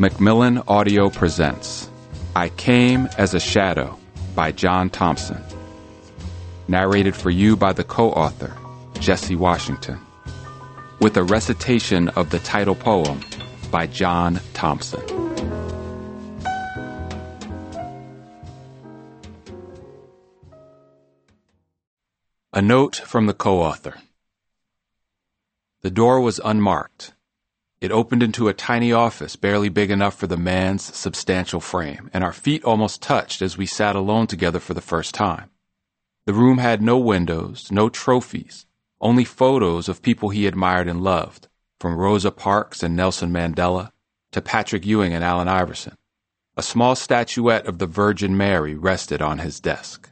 Macmillan Audio presents I Came as a Shadow by John Thompson. Narrated for you by the co author, Jesse Washington, with a recitation of the title poem by John Thompson. A note from the co author. The door was unmarked. It opened into a tiny office barely big enough for the man's substantial frame, and our feet almost touched as we sat alone together for the first time. The room had no windows, no trophies, only photos of people he admired and loved, from Rosa Parks and Nelson Mandela to Patrick Ewing and Allen Iverson. A small statuette of the Virgin Mary rested on his desk.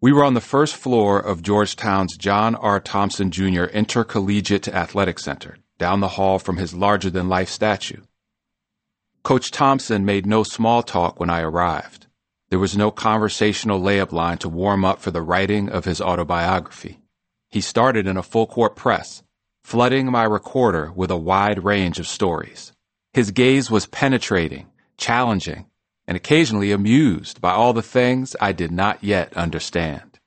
We were on the first floor of Georgetown's John R. Thompson Jr. Intercollegiate Athletic Center, down the hall from his larger than life statue. Coach Thompson made no small talk when I arrived. There was no conversational layup line to warm up for the writing of his autobiography. He started in a full court press, flooding my recorder with a wide range of stories. His gaze was penetrating, challenging, and occasionally amused by all the things I did not yet understand.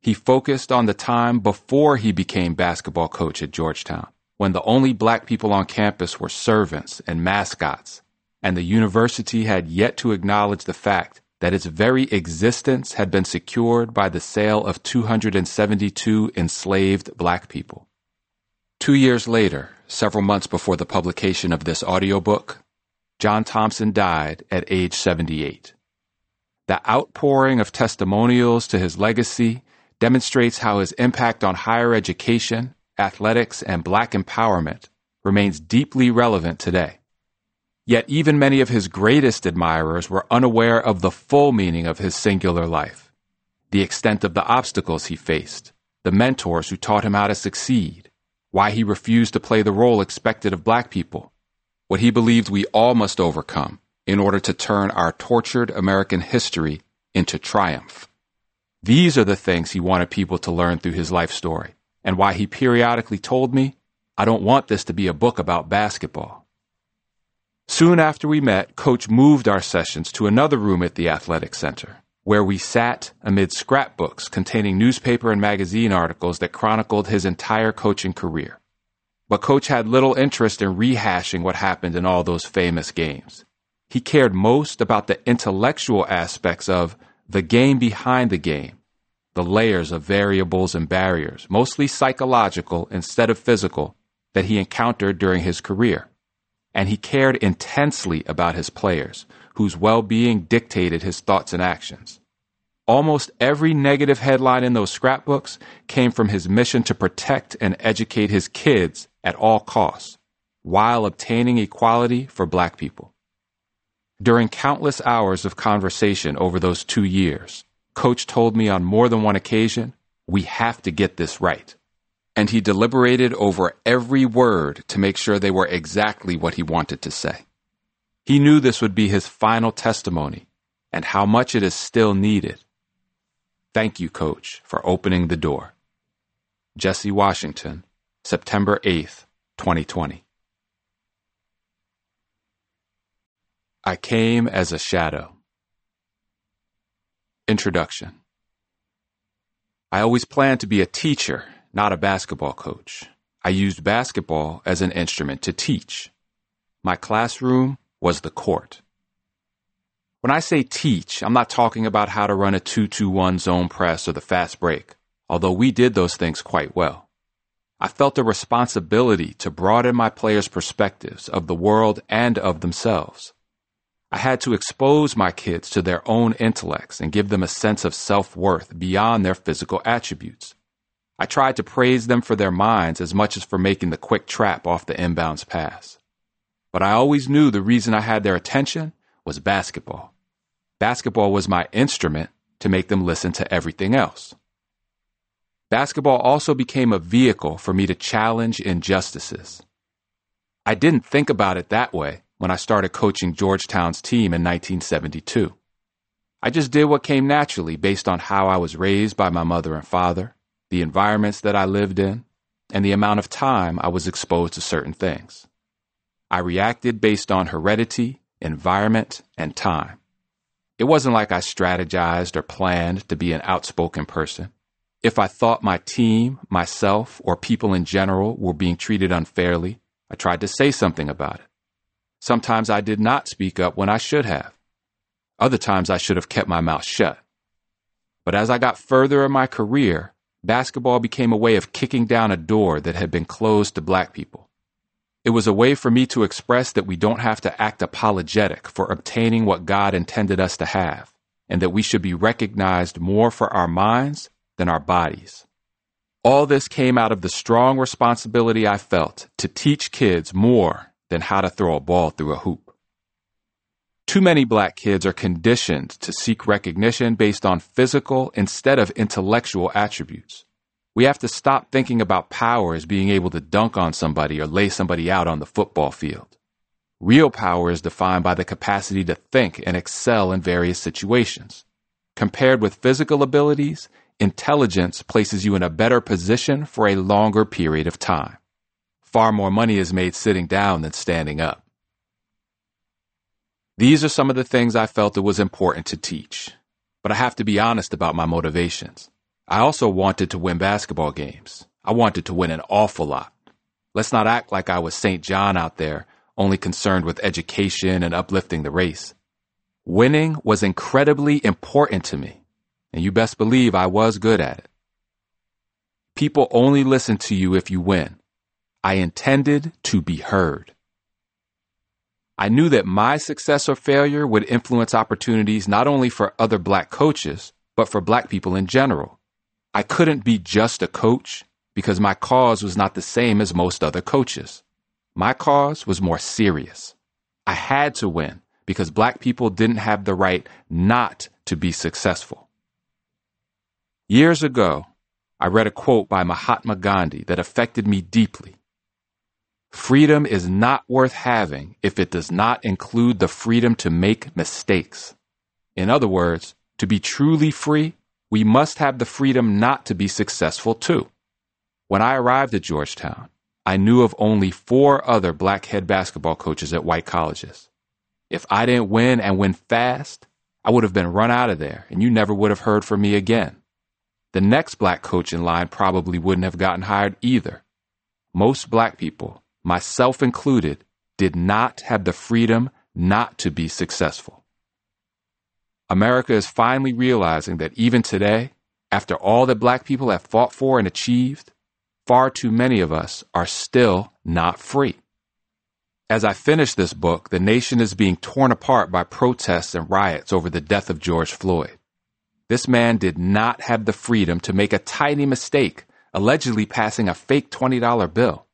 He focused on the time before he became basketball coach at Georgetown when the only black people on campus were servants and mascots, and the university had yet to acknowledge the fact that its very existence had been secured by the sale of 272 enslaved black people. Two years later, several months before the publication of this audiobook, John Thompson died at age 78. The outpouring of testimonials to his legacy demonstrates how his impact on higher education athletics, and black empowerment remains deeply relevant today. Yet even many of his greatest admirers were unaware of the full meaning of his singular life, the extent of the obstacles he faced, the mentors who taught him how to succeed, why he refused to play the role expected of black people, what he believed we all must overcome in order to turn our tortured American history into triumph. These are the things he wanted people to learn through his life story and why he periodically told me, I don't want this to be a book about basketball. Soon after we met, Coach moved our sessions to another room at the athletic center, where we sat amid scrapbooks containing newspaper and magazine articles that chronicled his entire coaching career. But Coach had little interest in rehashing what happened in all those famous games. He cared most about the intellectual aspects of the game behind the game the layers of variables and barriers, mostly psychological instead of physical, that he encountered during his career. And he cared intensely about his players, whose well being dictated his thoughts and actions. Almost every negative headline in those scrapbooks came from his mission to protect and educate his kids at all costs, while obtaining equality for black people. During countless hours of conversation over those two years, Coach told me on more than one occasion, we have to get this right. And he deliberated over every word to make sure they were exactly what he wanted to say. He knew this would be his final testimony and how much it is still needed. Thank you, Coach, for opening the door. Jesse Washington, September 8th, 2020. I came as a shadow. Introduction I always planned to be a teacher, not a basketball coach. I used basketball as an instrument to teach. My classroom was the court. When I say teach, I'm not talking about how to run a 2-2-1 zone press or the fast break, although we did those things quite well. I felt a responsibility to broaden my players' perspectives of the world and of themselves. I had to expose my kids to their own intellects and give them a sense of self worth beyond their physical attributes. I tried to praise them for their minds as much as for making the quick trap off the inbounds pass. But I always knew the reason I had their attention was basketball. Basketball was my instrument to make them listen to everything else. Basketball also became a vehicle for me to challenge injustices. I didn't think about it that way when I started coaching Georgetown's team in 1972. I just did what came naturally based on how I was raised by my mother and father, the environments that I lived in, and the amount of time I was exposed to certain things. I reacted based on heredity, environment, and time. It wasn't like I strategized or planned to be an outspoken person. If I thought my team, myself, or people in general were being treated unfairly, I tried to say something about it. Sometimes I did not speak up when I should have. Other times I should have kept my mouth shut. But as I got further in my career, basketball became a way of kicking down a door that had been closed to black people. It was a way for me to express that we don't have to act apologetic for obtaining what God intended us to have, and that we should be recognized more for our minds than our bodies. All this came out of the strong responsibility I felt to teach kids more than how to throw a ball through a hoop. Too many black kids are conditioned to seek recognition based on physical instead of intellectual attributes. We have to stop thinking about power as being able to dunk on somebody or lay somebody out on the football field. Real power is defined by the capacity to think and excel in various situations. Compared with physical abilities, intelligence places you in a better position for a longer period of time. Far more money is made sitting down than standing up. These are some of the things I felt it was important to teach, but I have to be honest about my motivations. I also wanted to win basketball games. I wanted to win an awful lot. Let's not act like I was St. John out there, only concerned with education and uplifting the race. Winning was incredibly important to me, and you best believe I was good at it. People only listen to you if you win. I intended to be heard. I knew that my success or failure would influence opportunities not only for other black coaches, but for black people in general. I couldn't be just a coach because my cause was not the same as most other coaches. My cause was more serious. I had to win because black people didn't have the right not to be successful. Years ago, I read a quote by Mahatma Gandhi that affected me deeply. Freedom is not worth having if it does not include the freedom to make mistakes. In other words, to be truly free, we must have the freedom not to be successful too. When I arrived at Georgetown, I knew of only four other black head basketball coaches at white colleges. If I didn't win and win fast, I would have been run out of there and you never would have heard from me again. The next black coach in line probably wouldn't have gotten hired either. Most black people, myself included, did not have the freedom not to be successful. America is finally realizing that even today, after all that black people have fought for and achieved, far too many of us are still not free. As I finish this book, the nation is being torn apart by protests and riots over the death of George Floyd. This man did not have the freedom to make a tiny mistake, allegedly passing a fake $20 bill.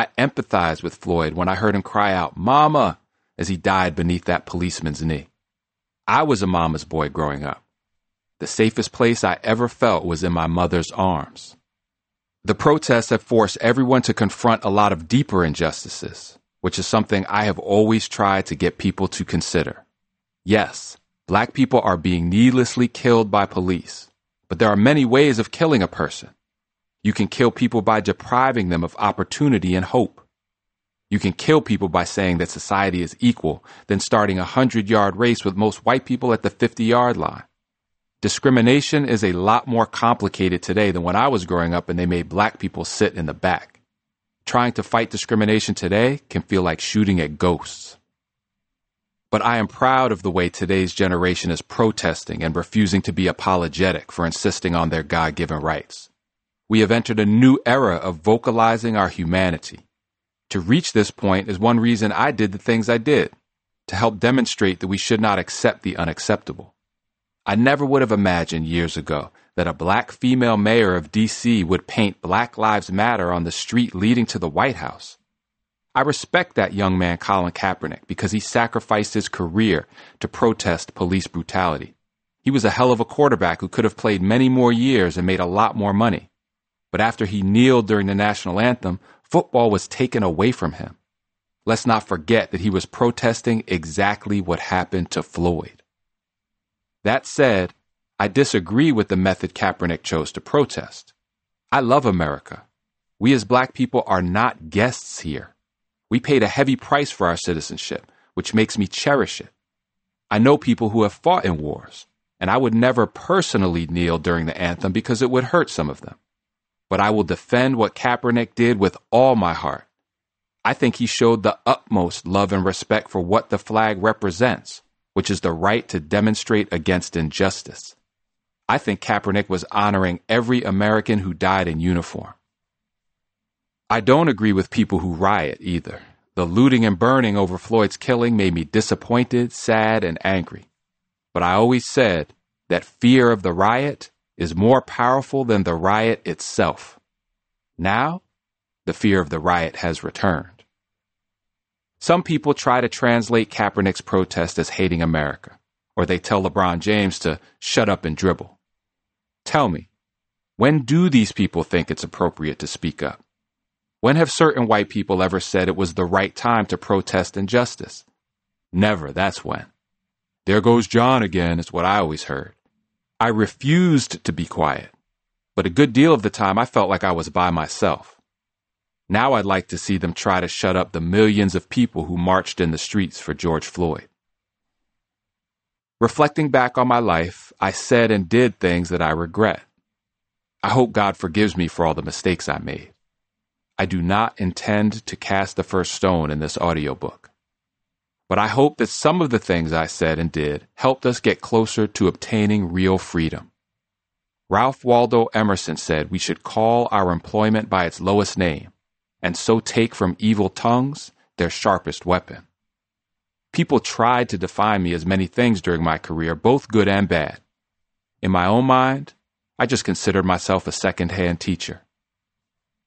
I empathized with Floyd when I heard him cry out, Mama, as he died beneath that policeman's knee. I was a mama's boy growing up. The safest place I ever felt was in my mother's arms. The protests have forced everyone to confront a lot of deeper injustices, which is something I have always tried to get people to consider. Yes, black people are being needlessly killed by police, but there are many ways of killing a person. You can kill people by depriving them of opportunity and hope. You can kill people by saying that society is equal, then starting a hundred yard race with most white people at the 50 yard line. Discrimination is a lot more complicated today than when I was growing up and they made black people sit in the back. Trying to fight discrimination today can feel like shooting at ghosts. But I am proud of the way today's generation is protesting and refusing to be apologetic for insisting on their God given rights. We have entered a new era of vocalizing our humanity to reach this point is one reason I did the things I did, to help demonstrate that we should not accept the unacceptable. I never would have imagined years ago that a black female mayor of DC would paint Black Lives Matter on the street leading to the White House. I respect that young man, Colin Kaepernick, because he sacrificed his career to protest police brutality. He was a hell of a quarterback who could have played many more years and made a lot more money. But after he kneeled during the national anthem, football was taken away from him. Let's not forget that he was protesting exactly what happened to Floyd. That said, I disagree with the method Kaepernick chose to protest. I love America. We as black people are not guests here. We paid a heavy price for our citizenship, which makes me cherish it. I know people who have fought in wars, and I would never personally kneel during the anthem because it would hurt some of them. But I will defend what Kaepernick did with all my heart. I think he showed the utmost love and respect for what the flag represents, which is the right to demonstrate against injustice. I think Kaepernick was honoring every American who died in uniform. I don't agree with people who riot either. The looting and burning over Floyd's killing made me disappointed, sad, and angry. But I always said that fear of the riot is more powerful than the riot itself. Now, the fear of the riot has returned. Some people try to translate Kaepernick's protest as hating America, or they tell LeBron James to shut up and dribble. Tell me, when do these people think it's appropriate to speak up? When have certain white people ever said it was the right time to protest injustice? Never, that's when. There goes John again, is what I always heard. I refused to be quiet, but a good deal of the time I felt like I was by myself. Now I'd like to see them try to shut up the millions of people who marched in the streets for George Floyd. Reflecting back on my life, I said and did things that I regret. I hope God forgives me for all the mistakes I made. I do not intend to cast the first stone in this audiobook. But I hope that some of the things I said and did helped us get closer to obtaining real freedom. Ralph Waldo Emerson said we should call our employment by its lowest name, and so take from evil tongues their sharpest weapon. People tried to define me as many things during my career, both good and bad. In my own mind, I just considered myself a second hand teacher.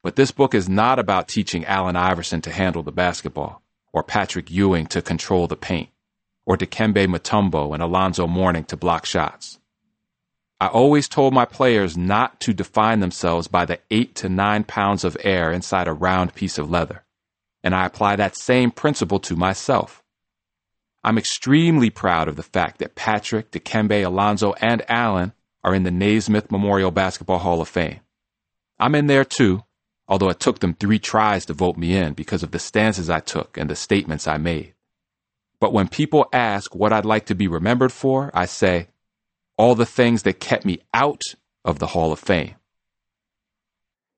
But this book is not about teaching Allen Iverson to handle the basketball, or Patrick Ewing to control the paint, or Dikembe Mutombo and Alonzo Mourning to block shots. I always told my players not to define themselves by the eight to nine pounds of air inside a round piece of leather, and I apply that same principle to myself. I'm extremely proud of the fact that Patrick, Dikembe, Alonzo, and Allen are in the Naismith Memorial Basketball Hall of Fame. I'm in there too, although it took them three tries to vote me in because of the stances I took and the statements I made. But when people ask what I'd like to be remembered for, I say, all the things that kept me out of the Hall of Fame.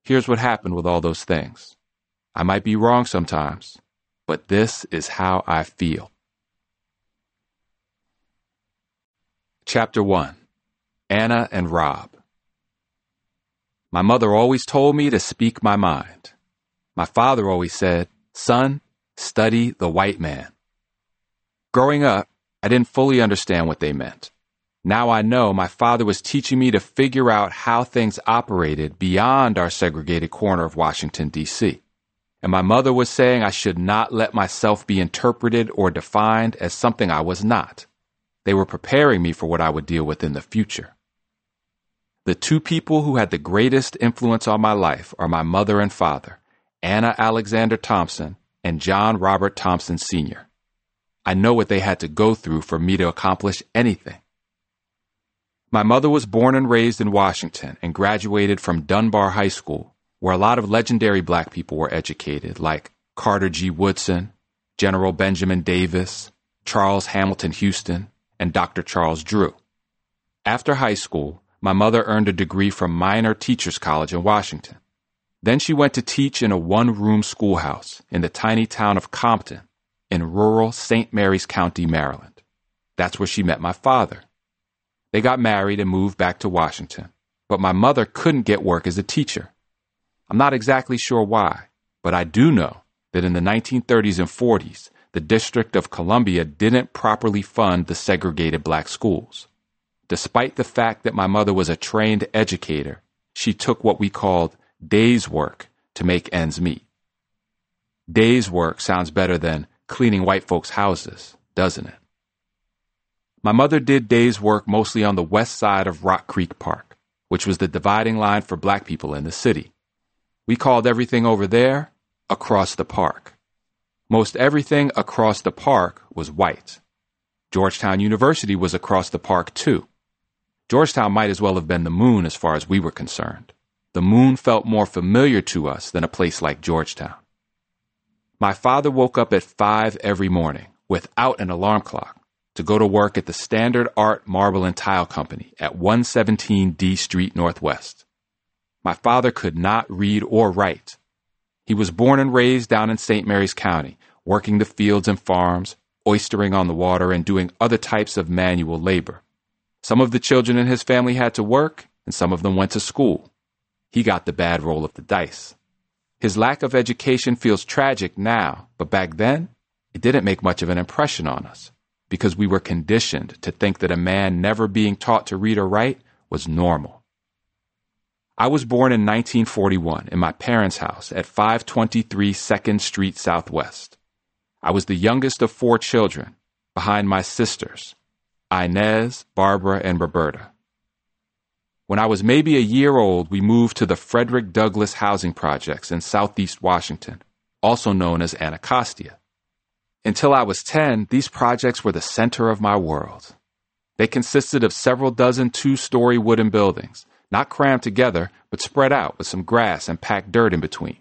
Here's what happened with all those things. I might be wrong sometimes, but this is how I feel. Chapter 1 Anna and Rob my mother always told me to speak my mind. My father always said, Son, study the white man. Growing up, I didn't fully understand what they meant. Now I know my father was teaching me to figure out how things operated beyond our segregated corner of Washington, D.C. And my mother was saying I should not let myself be interpreted or defined as something I was not. They were preparing me for what I would deal with in the future. The two people who had the greatest influence on my life are my mother and father, Anna Alexander Thompson and John Robert Thompson Sr. I know what they had to go through for me to accomplish anything. My mother was born and raised in Washington and graduated from Dunbar High School, where a lot of legendary black people were educated, like Carter G. Woodson, General Benjamin Davis, Charles Hamilton Houston, and Dr. Charles Drew. After high school, my mother earned a degree from Miner Teachers College in Washington. Then she went to teach in a one room schoolhouse in the tiny town of Compton in rural St. Mary's County, Maryland. That's where she met my father. They got married and moved back to Washington, but my mother couldn't get work as a teacher. I'm not exactly sure why, but I do know that in the 1930s and 40s, the District of Columbia didn't properly fund the segregated black schools. Despite the fact that my mother was a trained educator, she took what we called day's work to make ends meet. Day's work sounds better than cleaning white folks' houses, doesn't it? My mother did day's work mostly on the west side of Rock Creek Park, which was the dividing line for black people in the city. We called everything over there across the park. Most everything across the park was white. Georgetown University was across the park too. Georgetown might as well have been the moon as far as we were concerned. The moon felt more familiar to us than a place like Georgetown. My father woke up at 5 every morning without an alarm clock to go to work at the Standard Art Marble and Tile Company at 117 D Street Northwest. My father could not read or write. He was born and raised down in St. Mary's County, working the fields and farms, oystering on the water, and doing other types of manual labor. Some of the children in his family had to work, and some of them went to school. He got the bad roll of the dice. His lack of education feels tragic now, but back then, it didn't make much of an impression on us because we were conditioned to think that a man never being taught to read or write was normal. I was born in 1941 in my parents' house at 523 2nd Street Southwest. I was the youngest of four children, behind my sisters, Inez, Barbara, and Roberta. When I was maybe a year old, we moved to the Frederick Douglass housing projects in southeast Washington, also known as Anacostia. Until I was 10, these projects were the center of my world. They consisted of several dozen two story wooden buildings, not crammed together, but spread out with some grass and packed dirt in between.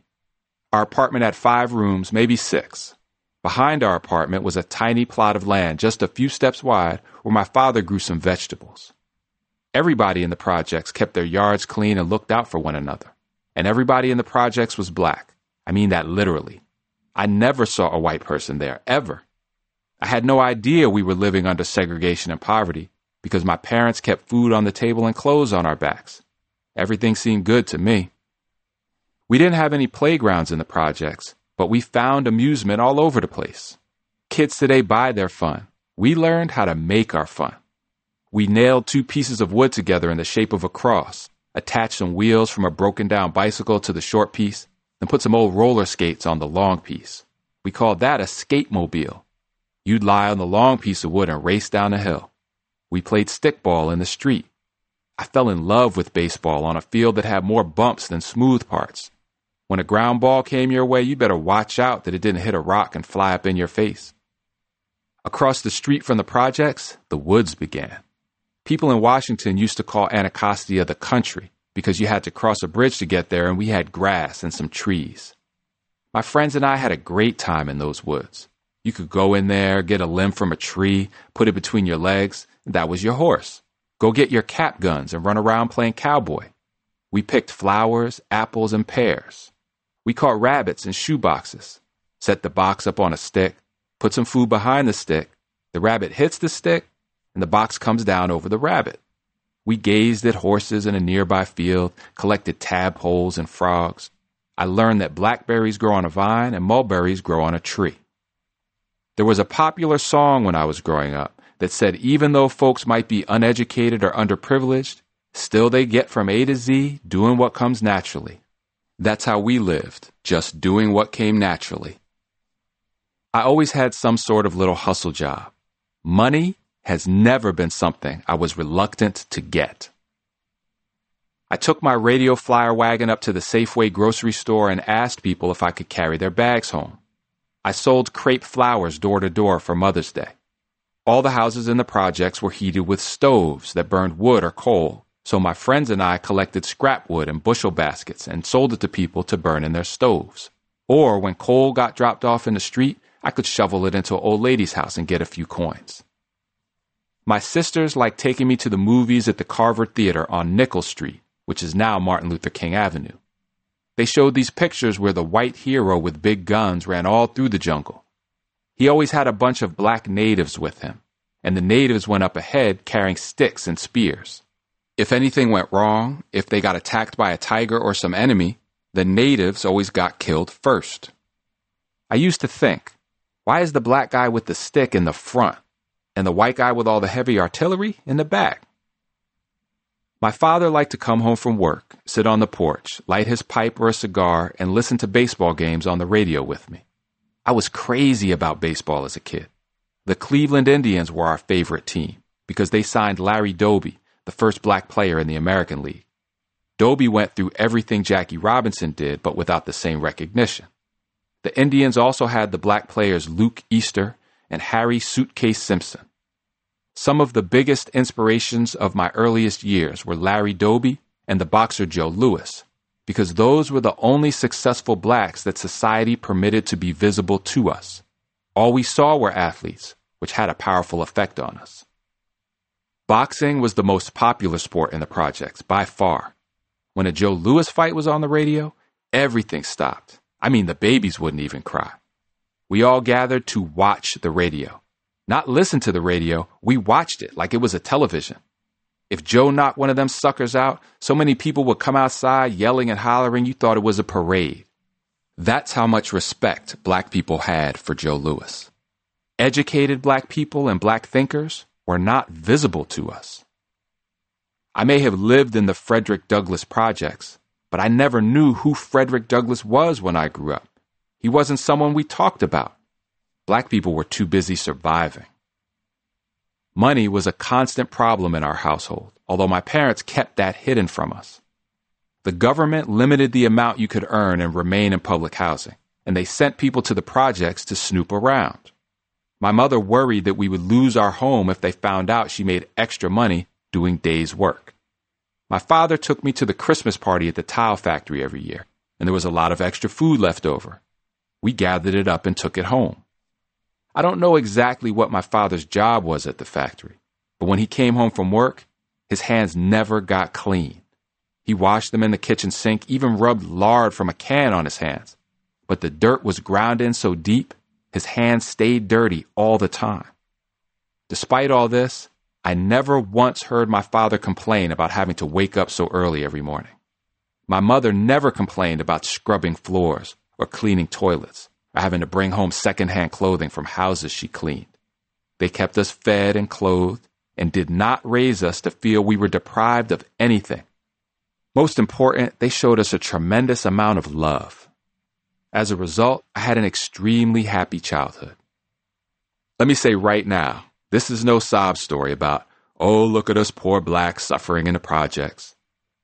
Our apartment had five rooms, maybe six. Behind our apartment was a tiny plot of land just a few steps wide where my father grew some vegetables. Everybody in the projects kept their yards clean and looked out for one another. And everybody in the projects was black. I mean that literally. I never saw a white person there, ever. I had no idea we were living under segregation and poverty because my parents kept food on the table and clothes on our backs. Everything seemed good to me. We didn't have any playgrounds in the projects, but we found amusement all over the place. Kids today buy their fun. We learned how to make our fun. We nailed two pieces of wood together in the shape of a cross, attached some wheels from a broken down bicycle to the short piece, and put some old roller skates on the long piece. We called that a skatemobile. You'd lie on the long piece of wood and race down a hill. We played stickball in the street. I fell in love with baseball on a field that had more bumps than smooth parts. When a ground ball came your way, you better watch out that it didn't hit a rock and fly up in your face. Across the street from the projects, the woods began. People in Washington used to call Anacostia the country because you had to cross a bridge to get there and we had grass and some trees. My friends and I had a great time in those woods. You could go in there, get a limb from a tree, put it between your legs, and that was your horse. Go get your cap guns and run around playing cowboy. We picked flowers, apples, and pears. We caught rabbits in shoe boxes. Set the box up on a stick, put some food behind the stick. The rabbit hits the stick, and the box comes down over the rabbit. We gazed at horses in a nearby field, collected tadpoles and frogs. I learned that blackberries grow on a vine and mulberries grow on a tree. There was a popular song when I was growing up that said even though folks might be uneducated or underprivileged, still they get from A to Z doing what comes naturally. That's how we lived, just doing what came naturally. I always had some sort of little hustle job. Money has never been something I was reluctant to get. I took my radio flyer wagon up to the Safeway grocery store and asked people if I could carry their bags home. I sold crepe flowers door to door for Mother's Day. All the houses in the projects were heated with stoves that burned wood or coal, so my friends and I collected scrap wood in bushel baskets and sold it to people to burn in their stoves. Or when coal got dropped off in the street, I could shovel it into an old lady's house and get a few coins. My sisters liked taking me to the movies at the Carver Theater on Nichols Street, which is now Martin Luther King Avenue. They showed these pictures where the white hero with big guns ran all through the jungle. He always had a bunch of black natives with him, and the natives went up ahead carrying sticks and spears. If anything went wrong, if they got attacked by a tiger or some enemy, the natives always got killed first. I used to think, why is the black guy with the stick in the front? and the white guy with all the heavy artillery in the back. My father liked to come home from work, sit on the porch, light his pipe or a cigar, and listen to baseball games on the radio with me. I was crazy about baseball as a kid. The Cleveland Indians were our favorite team because they signed Larry Doby, the first black player in the American League. Doby went through everything Jackie Robinson did, but without the same recognition. The Indians also had the black players Luke Easter and Harry Suitcase Simpson. Some of the biggest inspirations of my earliest years were Larry Doby and the boxer Joe Louis, because those were the only successful blacks that society permitted to be visible to us. All we saw were athletes, which had a powerful effect on us. Boxing was the most popular sport in the projects, by far. When a Joe Louis fight was on the radio, everything stopped. I mean, the babies wouldn't even cry. We all gathered to watch the radio. Not listen to the radio, we watched it like it was a television. If Joe knocked one of them suckers out, so many people would come outside yelling and hollering you thought it was a parade. That's how much respect black people had for Joe Louis. Educated black people and black thinkers were not visible to us. I may have lived in the Frederick Douglass projects, but I never knew who Frederick Douglass was when I grew up. He wasn't someone we talked about. Black people were too busy surviving. Money was a constant problem in our household, although my parents kept that hidden from us. The government limited the amount you could earn and remain in public housing, and they sent people to the projects to snoop around. My mother worried that we would lose our home if they found out she made extra money doing days' work. My father took me to the Christmas party at the tile factory every year, and there was a lot of extra food left over. We gathered it up and took it home. I don't know exactly what my father's job was at the factory, but when he came home from work, his hands never got clean. He washed them in the kitchen sink, even rubbed lard from a can on his hands. But the dirt was ground in so deep, his hands stayed dirty all the time. Despite all this, I never once heard my father complain about having to wake up so early every morning. My mother never complained about scrubbing floors or cleaning toilets or having to bring home secondhand clothing from houses she cleaned. They kept us fed and clothed and did not raise us to feel we were deprived of anything. Most important, they showed us a tremendous amount of love. As a result, I had an extremely happy childhood. Let me say right now, this is no sob story about, oh, look at us poor blacks suffering in the projects.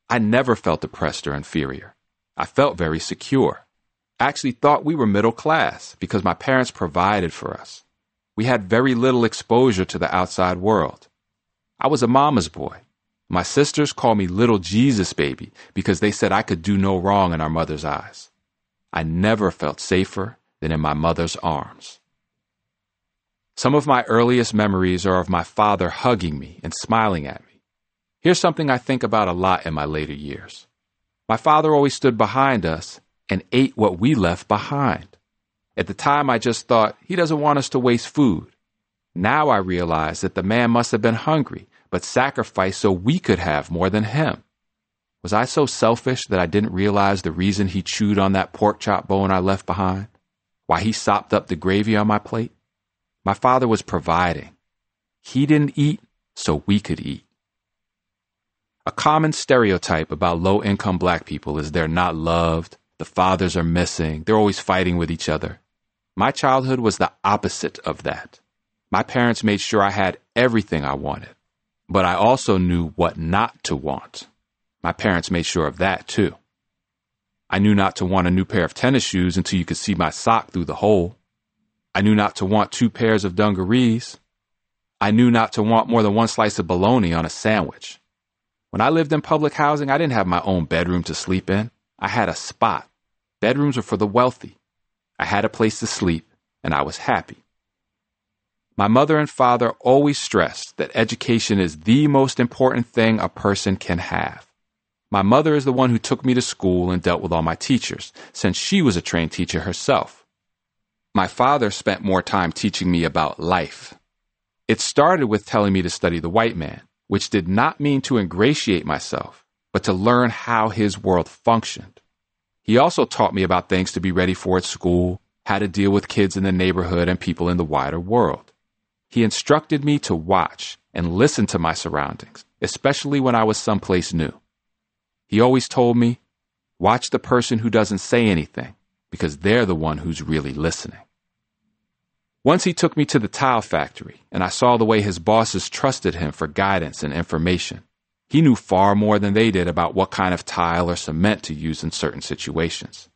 I never felt depressed or inferior. I felt very secure actually thought we were middle class because my parents provided for us. We had very little exposure to the outside world. I was a mama's boy. My sisters called me little Jesus baby because they said I could do no wrong in our mother's eyes. I never felt safer than in my mother's arms. Some of my earliest memories are of my father hugging me and smiling at me. Here's something I think about a lot in my later years. My father always stood behind us and ate what we left behind. At the time, I just thought, he doesn't want us to waste food. Now I realize that the man must have been hungry, but sacrificed so we could have more than him. Was I so selfish that I didn't realize the reason he chewed on that pork chop bone I left behind? Why he sopped up the gravy on my plate? My father was providing. He didn't eat, so we could eat. A common stereotype about low income black people is they're not loved, the fathers are missing. They're always fighting with each other. My childhood was the opposite of that. My parents made sure I had everything I wanted, but I also knew what not to want. My parents made sure of that too. I knew not to want a new pair of tennis shoes until you could see my sock through the hole. I knew not to want two pairs of dungarees. I knew not to want more than one slice of bologna on a sandwich. When I lived in public housing, I didn't have my own bedroom to sleep in. I had a spot. Bedrooms were for the wealthy. I had a place to sleep, and I was happy. My mother and father always stressed that education is the most important thing a person can have. My mother is the one who took me to school and dealt with all my teachers, since she was a trained teacher herself. My father spent more time teaching me about life. It started with telling me to study the white man, which did not mean to ingratiate myself, but to learn how his world functioned. He also taught me about things to be ready for at school, how to deal with kids in the neighborhood and people in the wider world. He instructed me to watch and listen to my surroundings, especially when I was someplace new. He always told me, watch the person who doesn't say anything, because they're the one who's really listening. Once he took me to the tile factory, and I saw the way his bosses trusted him for guidance and information. He knew far more than they did about what kind of tile or cement to use in certain situations.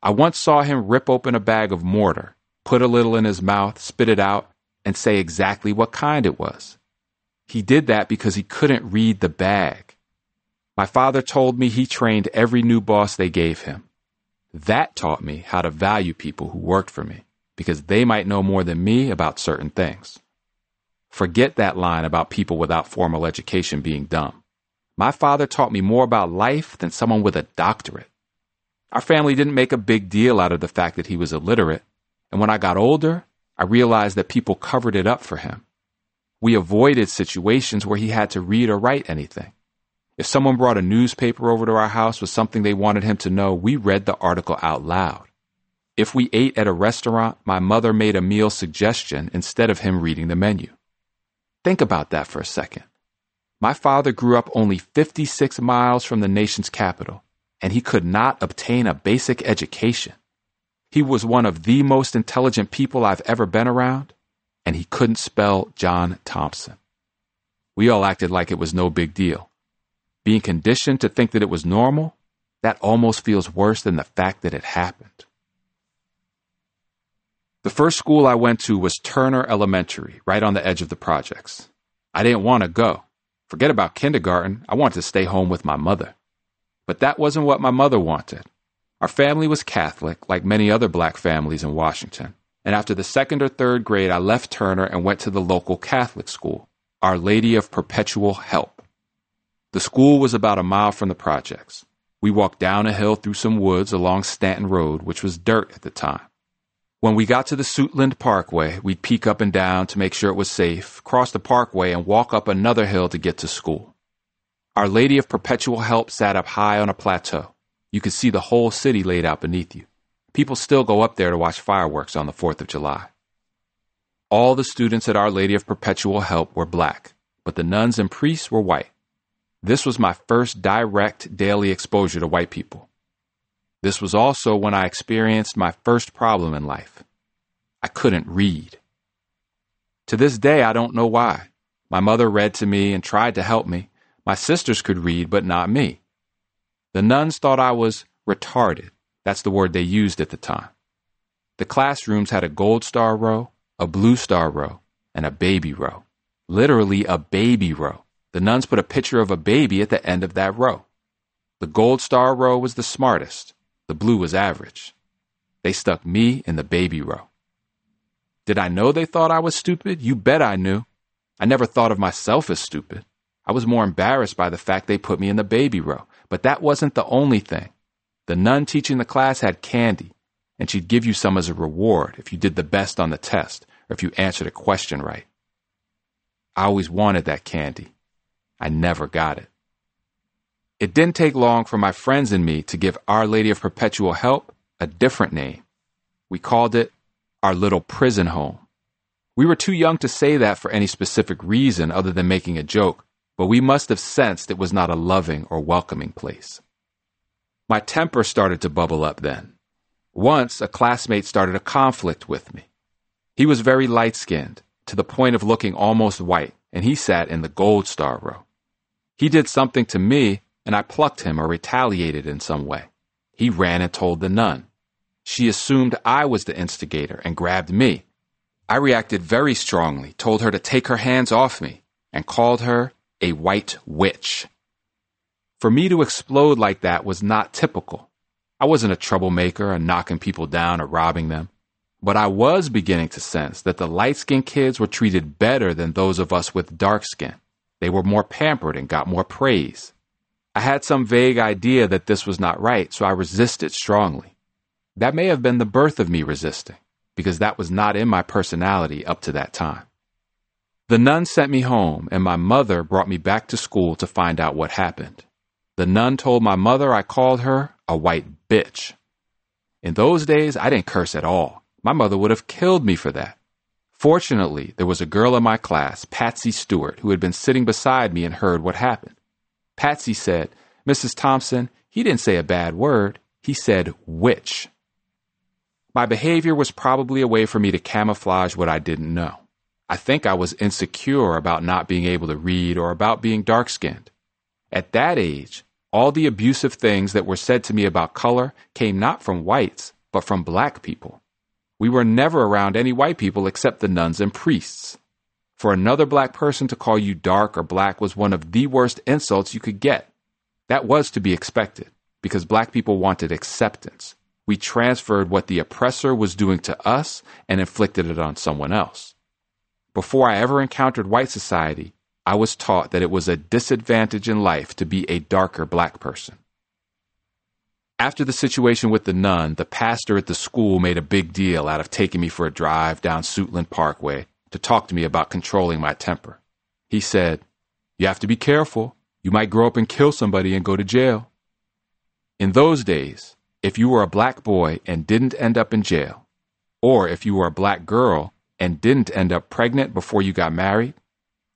I once saw him rip open a bag of mortar, put a little in his mouth, spit it out, and say exactly what kind it was. He did that because he couldn't read the bag. My father told me he trained every new boss they gave him. That taught me how to value people who worked for me because they might know more than me about certain things. Forget that line about people without formal education being dumb. My father taught me more about life than someone with a doctorate. Our family didn't make a big deal out of the fact that he was illiterate, and when I got older, I realized that people covered it up for him. We avoided situations where he had to read or write anything. If someone brought a newspaper over to our house with something they wanted him to know, we read the article out loud. If we ate at a restaurant, my mother made a meal suggestion instead of him reading the menu. Think about that for a second. My father grew up only 56 miles from the nation's capital, and he could not obtain a basic education. He was one of the most intelligent people I've ever been around, and he couldn't spell John Thompson. We all acted like it was no big deal. Being conditioned to think that it was normal, that almost feels worse than the fact that it happened. The first school I went to was Turner Elementary, right on the edge of the projects. I didn't want to go. Forget about kindergarten, I wanted to stay home with my mother. But that wasn't what my mother wanted. Our family was Catholic, like many other black families in Washington. And after the second or third grade, I left Turner and went to the local Catholic school, Our Lady of Perpetual Help. The school was about a mile from the projects. We walked down a hill through some woods along Stanton Road, which was dirt at the time. When we got to the Suitland Parkway, we'd peek up and down to make sure it was safe, cross the parkway, and walk up another hill to get to school. Our Lady of Perpetual Help sat up high on a plateau. You could see the whole city laid out beneath you. People still go up there to watch fireworks on the 4th of July. All the students at Our Lady of Perpetual Help were black, but the nuns and priests were white. This was my first direct daily exposure to white people. This was also when I experienced my first problem in life. I couldn't read. To this day, I don't know why. My mother read to me and tried to help me. My sisters could read, but not me. The nuns thought I was retarded. That's the word they used at the time. The classrooms had a gold star row, a blue star row, and a baby row. Literally a baby row. The nuns put a picture of a baby at the end of that row. The gold star row was the smartest. The blue was average. They stuck me in the baby row. Did I know they thought I was stupid? You bet I knew. I never thought of myself as stupid. I was more embarrassed by the fact they put me in the baby row. But that wasn't the only thing. The nun teaching the class had candy, and she'd give you some as a reward if you did the best on the test or if you answered a question right. I always wanted that candy. I never got it. It didn't take long for my friends and me to give Our Lady of Perpetual Help a different name. We called it our little prison home. We were too young to say that for any specific reason other than making a joke, but we must have sensed it was not a loving or welcoming place. My temper started to bubble up then. Once, a classmate started a conflict with me. He was very light skinned, to the point of looking almost white, and he sat in the gold star row. He did something to me and I plucked him or retaliated in some way. He ran and told the nun. She assumed I was the instigator and grabbed me. I reacted very strongly, told her to take her hands off me, and called her a white witch. For me to explode like that was not typical. I wasn't a troublemaker or knocking people down or robbing them. But I was beginning to sense that the light skinned kids were treated better than those of us with dark skin. They were more pampered and got more praise. I had some vague idea that this was not right, so I resisted strongly. That may have been the birth of me resisting, because that was not in my personality up to that time. The nun sent me home, and my mother brought me back to school to find out what happened. The nun told my mother I called her a white bitch. In those days, I didn't curse at all. My mother would have killed me for that. Fortunately, there was a girl in my class, Patsy Stewart, who had been sitting beside me and heard what happened. Patsy said, Mrs. Thompson, he didn't say a bad word. He said witch. My behavior was probably a way for me to camouflage what I didn't know. I think I was insecure about not being able to read or about being dark skinned. At that age, all the abusive things that were said to me about color came not from whites, but from black people. We were never around any white people except the nuns and priests. For another black person to call you dark or black was one of the worst insults you could get. That was to be expected because black people wanted acceptance. We transferred what the oppressor was doing to us and inflicted it on someone else. Before I ever encountered white society, I was taught that it was a disadvantage in life to be a darker black person. After the situation with the nun, the pastor at the school made a big deal out of taking me for a drive down Suitland Parkway to talk to me about controlling my temper. He said, You have to be careful. You might grow up and kill somebody and go to jail. In those days, if you were a black boy and didn't end up in jail, or if you were a black girl and didn't end up pregnant before you got married,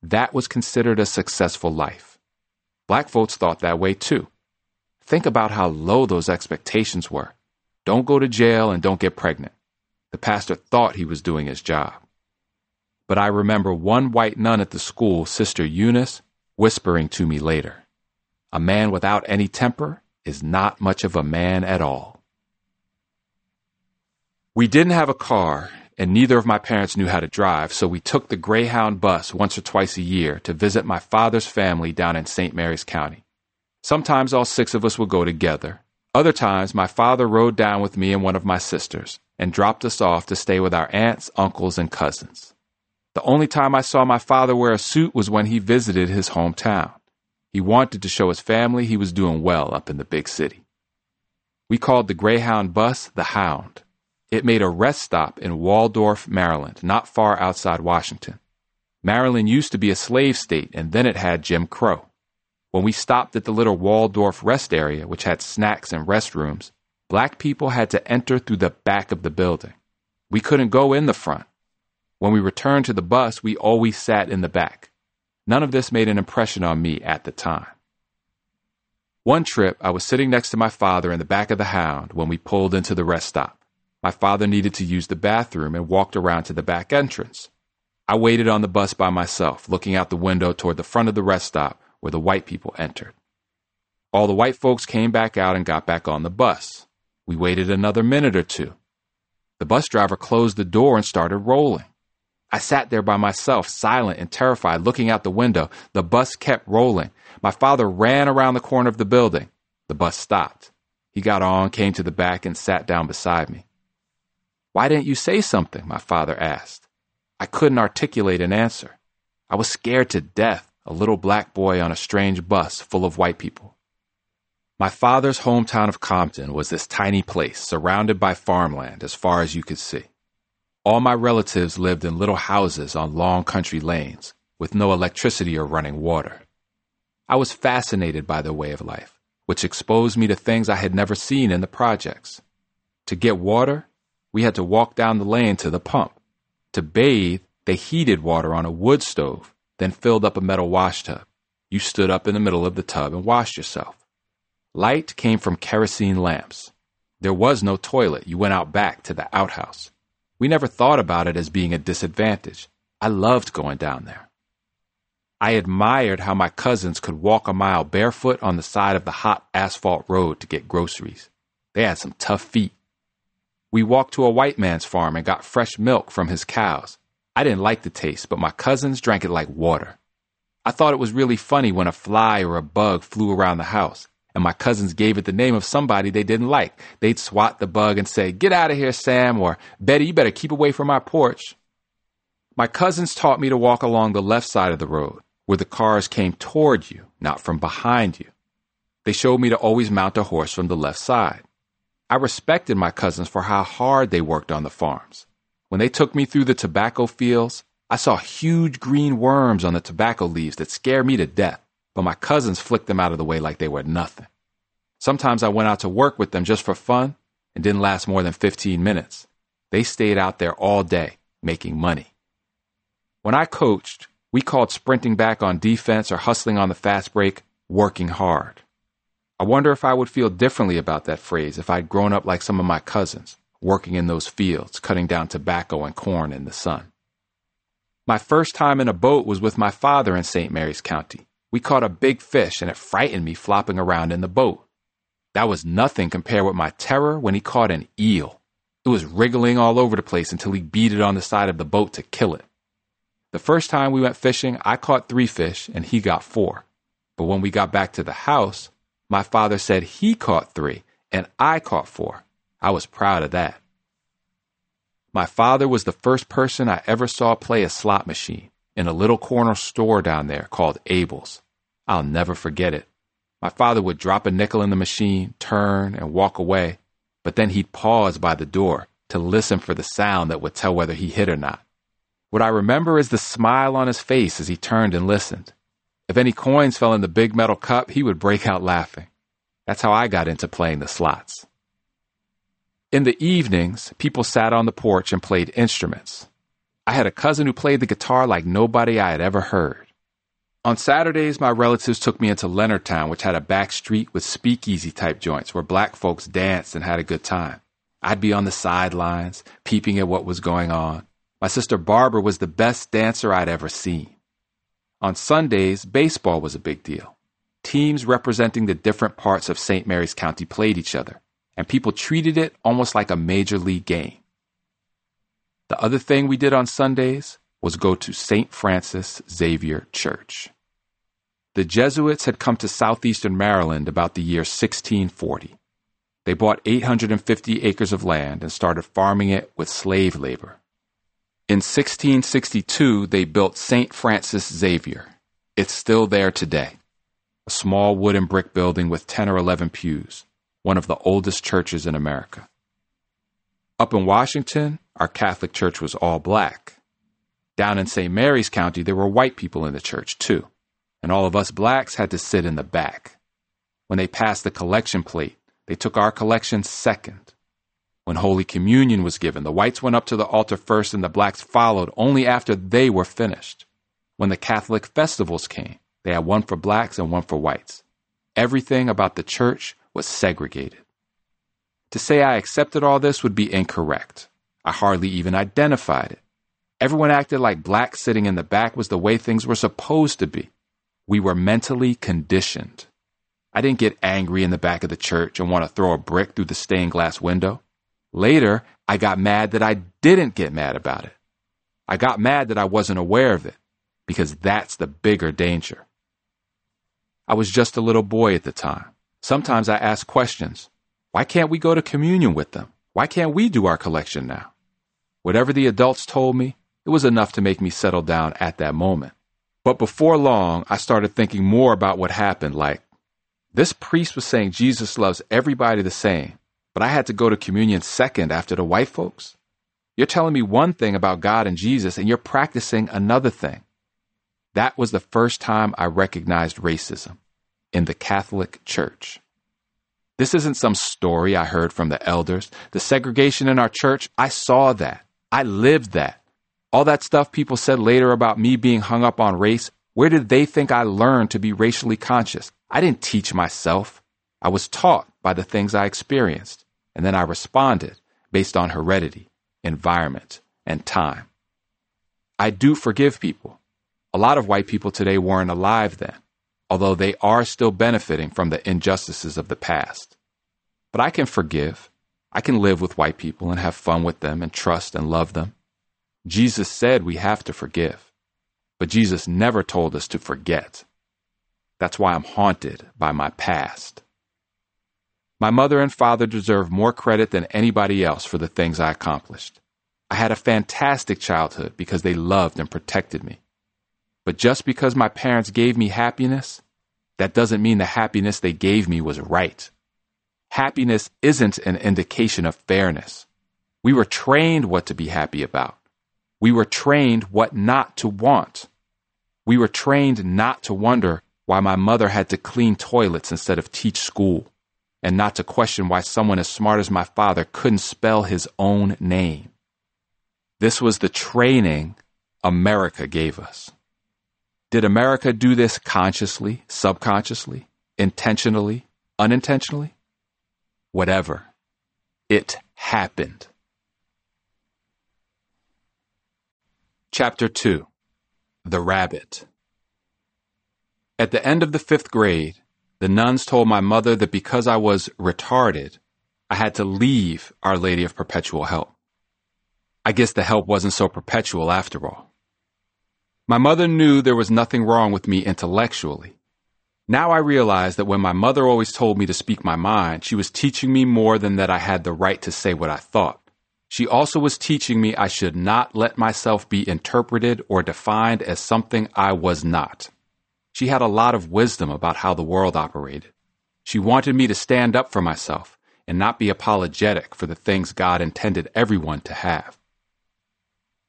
that was considered a successful life. Black folks thought that way too. Think about how low those expectations were. Don't go to jail and don't get pregnant. The pastor thought he was doing his job. But I remember one white nun at the school, Sister Eunice, whispering to me later A man without any temper is not much of a man at all. We didn't have a car, and neither of my parents knew how to drive, so we took the Greyhound bus once or twice a year to visit my father's family down in St. Mary's County. Sometimes all six of us would go together. Other times, my father rode down with me and one of my sisters and dropped us off to stay with our aunts, uncles, and cousins. The only time I saw my father wear a suit was when he visited his hometown. He wanted to show his family he was doing well up in the big city. We called the Greyhound bus the Hound. It made a rest stop in Waldorf, Maryland, not far outside Washington. Maryland used to be a slave state, and then it had Jim Crow. When we stopped at the little Waldorf rest area, which had snacks and restrooms, black people had to enter through the back of the building. We couldn't go in the front. When we returned to the bus, we always sat in the back. None of this made an impression on me at the time. One trip, I was sitting next to my father in the back of the Hound when we pulled into the rest stop. My father needed to use the bathroom and walked around to the back entrance. I waited on the bus by myself, looking out the window toward the front of the rest stop where the white people entered. All the white folks came back out and got back on the bus. We waited another minute or two. The bus driver closed the door and started rolling. I sat there by myself, silent and terrified, looking out the window. The bus kept rolling. My father ran around the corner of the building. The bus stopped. He got on, came to the back, and sat down beside me. Why didn't you say something? My father asked. I couldn't articulate an answer. I was scared to death, a little black boy on a strange bus full of white people. My father's hometown of Compton was this tiny place surrounded by farmland as far as you could see. All my relatives lived in little houses on long country lanes with no electricity or running water. I was fascinated by their way of life, which exposed me to things I had never seen in the projects. To get water, we had to walk down the lane to the pump. To bathe, they heated water on a wood stove, then filled up a metal washtub. You stood up in the middle of the tub and washed yourself. Light came from kerosene lamps. There was no toilet. You went out back to the outhouse. We never thought about it as being a disadvantage. I loved going down there. I admired how my cousins could walk a mile barefoot on the side of the hot asphalt road to get groceries. They had some tough feet. We walked to a white man's farm and got fresh milk from his cows. I didn't like the taste, but my cousins drank it like water. I thought it was really funny when a fly or a bug flew around the house and my cousins gave it the name of somebody they didn't like. They'd swat the bug and say, Get out of here, Sam, or Betty, you better keep away from my porch. My cousins taught me to walk along the left side of the road, where the cars came toward you, not from behind you. They showed me to always mount a horse from the left side. I respected my cousins for how hard they worked on the farms. When they took me through the tobacco fields, I saw huge green worms on the tobacco leaves that scared me to death but my cousins flicked them out of the way like they were nothing. Sometimes I went out to work with them just for fun and didn't last more than 15 minutes. They stayed out there all day making money. When I coached, we called sprinting back on defense or hustling on the fast break working hard. I wonder if I would feel differently about that phrase if I'd grown up like some of my cousins, working in those fields, cutting down tobacco and corn in the sun. My first time in a boat was with my father in St. Mary's County. We caught a big fish and it frightened me flopping around in the boat. That was nothing compared with my terror when he caught an eel. It was wriggling all over the place until he beat it on the side of the boat to kill it. The first time we went fishing, I caught three fish and he got four. But when we got back to the house, My father said he caught three, and I caught four. I was proud of that. My father was the first person I ever saw play a slot machine in a little corner store down there called Abel's. I'll never forget it. My father would drop a nickel in the machine, turn, and walk away, but then he'd pause by the door to listen for the sound that would tell whether he hit or not. What I remember is the smile on his face as he turned and listened. If any coins fell in the big metal cup, he would break out laughing. That's how I got into playing the slots. In the evenings, people sat on the porch and played instruments. I had a cousin who played the guitar like nobody I had ever heard. On Saturdays, my relatives took me into Leonardtown, which had a back street with speakeasy type joints where black folks danced and had a good time. I'd be on the sidelines, peeping at what was going on. My sister Barbara was the best dancer I'd ever seen. On Sundays, baseball was a big deal. Teams representing the different parts of St. Mary's County played each other and people treated it almost like a major league game. The other thing we did on Sundays was go to St. Francis Xavier Church. The Jesuits had come to southeastern Maryland about the year 1640. They bought 850 acres of land and started farming it with slave labor. In 1662, they built St. Francis Xavier. It's still there today. A small wooden brick building with 10 or 11 pews one of the oldest churches in America. Up in Washington, our Catholic church was all black. Down in St. Mary's County, there were white people in the church too, and all of us blacks had to sit in the back. When they passed the collection plate, they took our collection second. When Holy Communion was given, the whites went up to the altar first and the blacks followed only after they were finished. When the Catholic festivals came, they had one for blacks and one for whites. Everything about the church was segregated. To say I accepted all this would be incorrect. I hardly even identified it. Everyone acted like black sitting in the back was the way things were supposed to be. We were mentally conditioned. I didn't get angry in the back of the church and want to throw a brick through the stained glass window. Later, I got mad that I didn't get mad about it. I got mad that I wasn't aware of it, because that's the bigger danger. I was just a little boy at the time. Sometimes I ask questions. Why can't we go to communion with them? Why can't we do our collection now? Whatever the adults told me, it was enough to make me settle down at that moment. But before long, I started thinking more about what happened. Like, this priest was saying Jesus loves everybody the same, but I had to go to communion second after the white folks? You're telling me one thing about God and Jesus, and you're practicing another thing. That was the first time I recognized racism in the Catholic Church. This isn't some story I heard from the elders. The segregation in our church, I saw that. I lived that. All that stuff people said later about me being hung up on race, where did they think I learned to be racially conscious? I didn't teach myself. I was taught by the things I experienced, and then I responded based on heredity, environment, and time. I do forgive people. A lot of white people today weren't alive then although they are still benefiting from the injustices of the past. But I can forgive. I can live with white people and have fun with them and trust and love them. Jesus said we have to forgive, but Jesus never told us to forget. That's why I'm haunted by my past. My mother and father deserve more credit than anybody else for the things I accomplished. I had a fantastic childhood because they loved and protected me. But just because my parents gave me happiness, that doesn't mean the happiness they gave me was right. Happiness isn't an indication of fairness. We were trained what to be happy about. We were trained what not to want. We were trained not to wonder why my mother had to clean toilets instead of teach school, and not to question why someone as smart as my father couldn't spell his own name. This was the training America gave us. Did America do this consciously, subconsciously, intentionally, unintentionally? Whatever. It happened. Chapter 2 The Rabbit At the end of the fifth grade, the nuns told my mother that because I was retarded, I had to leave Our Lady of Perpetual Help. I guess the help wasn't so perpetual after all. My mother knew there was nothing wrong with me intellectually. Now I realize that when my mother always told me to speak my mind, she was teaching me more than that I had the right to say what I thought. She also was teaching me I should not let myself be interpreted or defined as something I was not. She had a lot of wisdom about how the world operated. She wanted me to stand up for myself and not be apologetic for the things God intended everyone to have.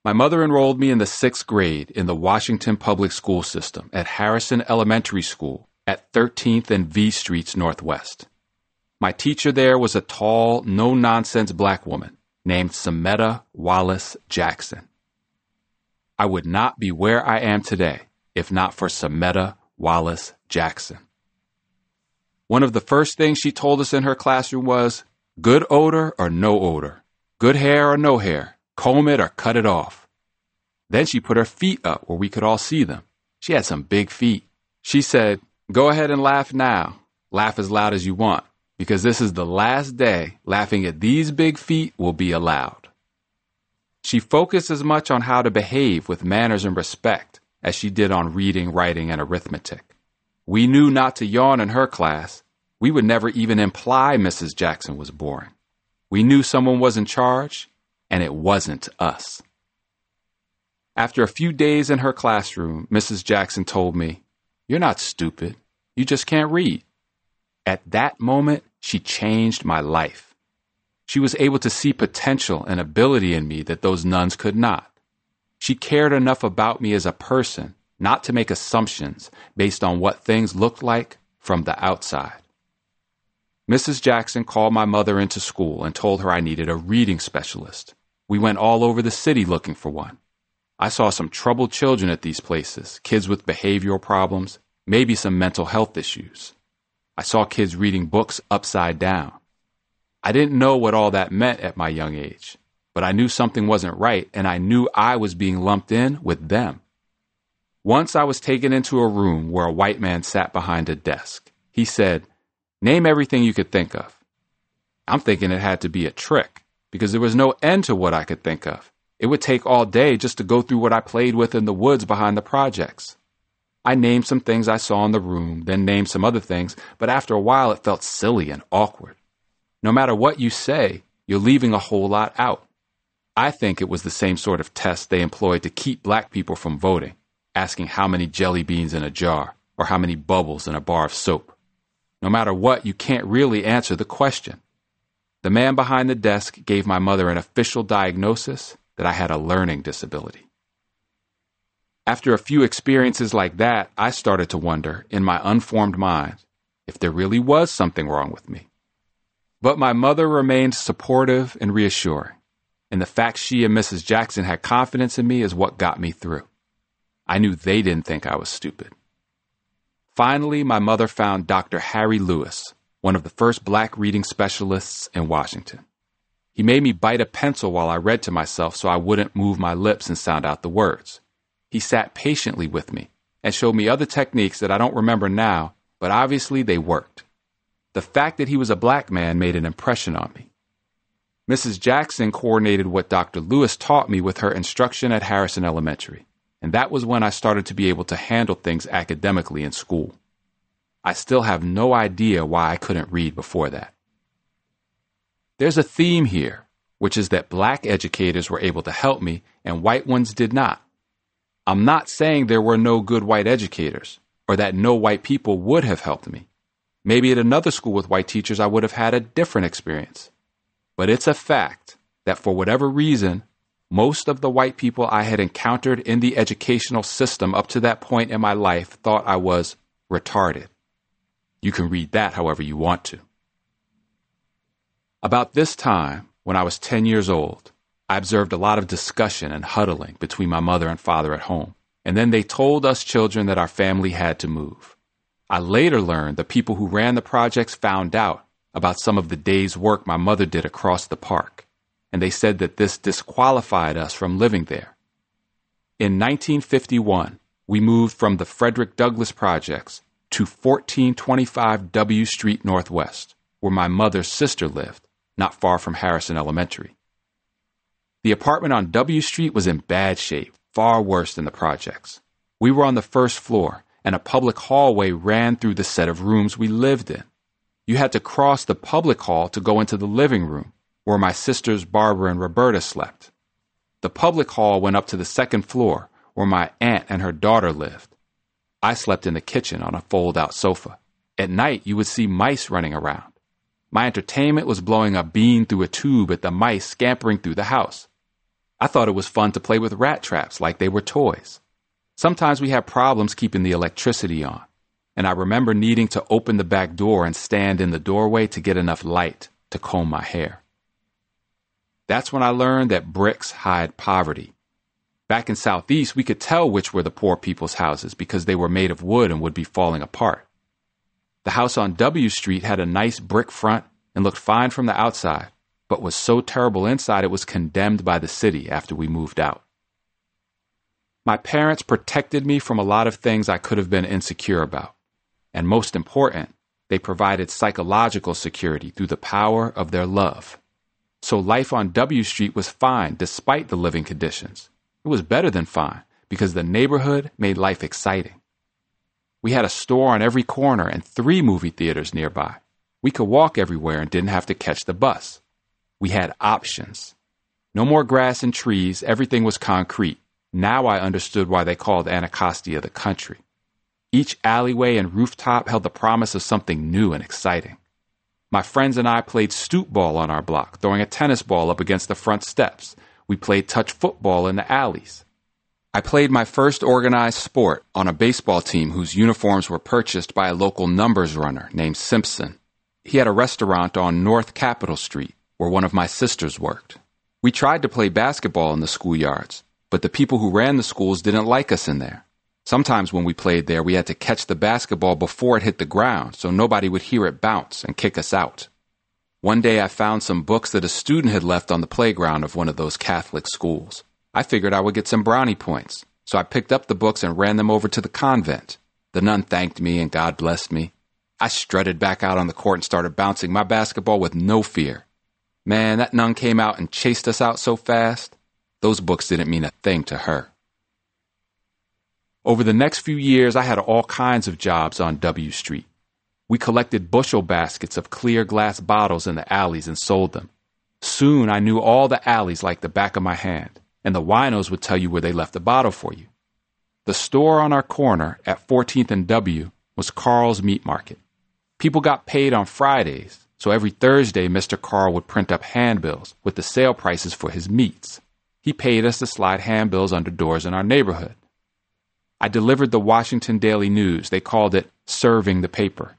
My mother enrolled me in the sixth grade in the Washington Public School System at Harrison Elementary School at 13th and V Streets Northwest. My teacher there was a tall, no nonsense black woman named Sametta Wallace Jackson. I would not be where I am today if not for Sametta Wallace Jackson. One of the first things she told us in her classroom was good odor or no odor, good hair or no hair, comb it or cut it off. Then she put her feet up where we could all see them. She had some big feet. She said, Go ahead and laugh now. Laugh as loud as you want because this is the last day laughing at these big feet will be allowed. She focused as much on how to behave with manners and respect as she did on reading, writing, and arithmetic. We knew not to yawn in her class. We would never even imply Mrs. Jackson was boring. We knew someone was in charge, and it wasn't us. After a few days in her classroom, Mrs. Jackson told me, You're not stupid. You just can't read. At that moment, she changed my life. She was able to see potential and ability in me that those nuns could not. She cared enough about me as a person not to make assumptions based on what things looked like from the outside. Mrs. Jackson called my mother into school and told her I needed a reading specialist. We went all over the city looking for one. I saw some troubled children at these places, kids with behavioral problems, maybe some mental health issues. I saw kids reading books upside down. I didn't know what all that meant at my young age, but I knew something wasn't right and I knew I was being lumped in with them. Once I was taken into a room where a white man sat behind a desk. He said, Name everything you could think of. I'm thinking it had to be a trick because there was no end to what I could think of. It would take all day just to go through what I played with in the woods behind the projects. I named some things I saw in the room, then named some other things, but after a while it felt silly and awkward. No matter what you say, you're leaving a whole lot out. I think it was the same sort of test they employed to keep black people from voting, asking how many jelly beans in a jar or how many bubbles in a bar of soap. No matter what, you can't really answer the question. The man behind the desk gave my mother an official diagnosis that I had a learning disability. After a few experiences like that, I started to wonder, in my unformed mind, if there really was something wrong with me. But my mother remained supportive and reassuring, and the fact she and Mrs. Jackson had confidence in me is what got me through. I knew they didn't think I was stupid. Finally, my mother found Dr. Harry Lewis, one of the first black reading specialists in Washington. He made me bite a pencil while I read to myself so I wouldn't move my lips and sound out the words. He sat patiently with me and showed me other techniques that I don't remember now, but obviously they worked. The fact that he was a black man made an impression on me. Mrs. Jackson coordinated what Dr. Lewis taught me with her instruction at Harrison Elementary, and that was when I started to be able to handle things academically in school. I still have no idea why I couldn't read before that. There's a theme here, which is that black educators were able to help me and white ones did not. I'm not saying there were no good white educators or that no white people would have helped me. Maybe at another school with white teachers, I would have had a different experience. But it's a fact that for whatever reason, most of the white people I had encountered in the educational system up to that point in my life thought I was retarded. You can read that however you want to. About this time, when I was 10 years old, I observed a lot of discussion and huddling between my mother and father at home, and then they told us children that our family had to move. I later learned the people who ran the projects found out about some of the day's work my mother did across the park, and they said that this disqualified us from living there. In 1951, we moved from the Frederick Douglass projects to 1425 W Street Northwest, where my mother's sister lived, not far from Harrison Elementary. The apartment on W Street was in bad shape, far worse than the projects. We were on the first floor, and a public hallway ran through the set of rooms we lived in. You had to cross the public hall to go into the living room, where my sisters Barbara and Roberta slept. The public hall went up to the second floor, where my aunt and her daughter lived. I slept in the kitchen on a fold out sofa. At night, you would see mice running around. My entertainment was blowing a bean through a tube at the mice scampering through the house. I thought it was fun to play with rat traps like they were toys. Sometimes we had problems keeping the electricity on, and I remember needing to open the back door and stand in the doorway to get enough light to comb my hair. That's when I learned that bricks hide poverty. Back in Southeast, we could tell which were the poor people's houses because they were made of wood and would be falling apart. The house on W Street had a nice brick front and looked fine from the outside, but was so terrible inside it was condemned by the city after we moved out. My parents protected me from a lot of things I could have been insecure about. And most important, they provided psychological security through the power of their love. So life on W Street was fine despite the living conditions. It was better than fine because the neighborhood made life exciting. We had a store on every corner and three movie theaters nearby. We could walk everywhere and didn't have to catch the bus. We had options. No more grass and trees, everything was concrete. Now I understood why they called Anacostia the country. Each alleyway and rooftop held the promise of something new and exciting. My friends and I played stoop ball on our block, throwing a tennis ball up against the front steps. We played touch football in the alleys. I played my first organized sport on a baseball team whose uniforms were purchased by a local numbers runner named Simpson. He had a restaurant on North Capitol Street where one of my sisters worked. We tried to play basketball in the schoolyards, but the people who ran the schools didn't like us in there. Sometimes when we played there, we had to catch the basketball before it hit the ground so nobody would hear it bounce and kick us out. One day I found some books that a student had left on the playground of one of those Catholic schools. I figured I would get some brownie points, so I picked up the books and ran them over to the convent. The nun thanked me and God blessed me. I strutted back out on the court and started bouncing my basketball with no fear. Man, that nun came out and chased us out so fast. Those books didn't mean a thing to her. Over the next few years, I had all kinds of jobs on W Street. We collected bushel baskets of clear glass bottles in the alleys and sold them. Soon I knew all the alleys like the back of my hand, and the winos would tell you where they left the bottle for you. The store on our corner at 14th and W was Carl's Meat Market. People got paid on Fridays, so every Thursday, Mr. Carl would print up handbills with the sale prices for his meats. He paid us to slide handbills under doors in our neighborhood. I delivered the Washington Daily News. They called it serving the paper.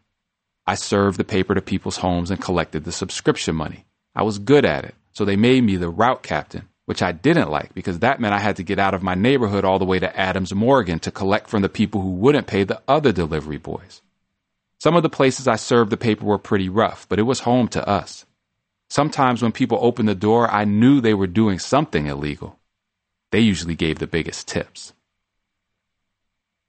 I served the paper to people's homes and collected the subscription money. I was good at it, so they made me the route captain, which I didn't like because that meant I had to get out of my neighborhood all the way to Adams Morgan to collect from the people who wouldn't pay the other delivery boys. Some of the places I served the paper were pretty rough, but it was home to us. Sometimes when people opened the door, I knew they were doing something illegal. They usually gave the biggest tips.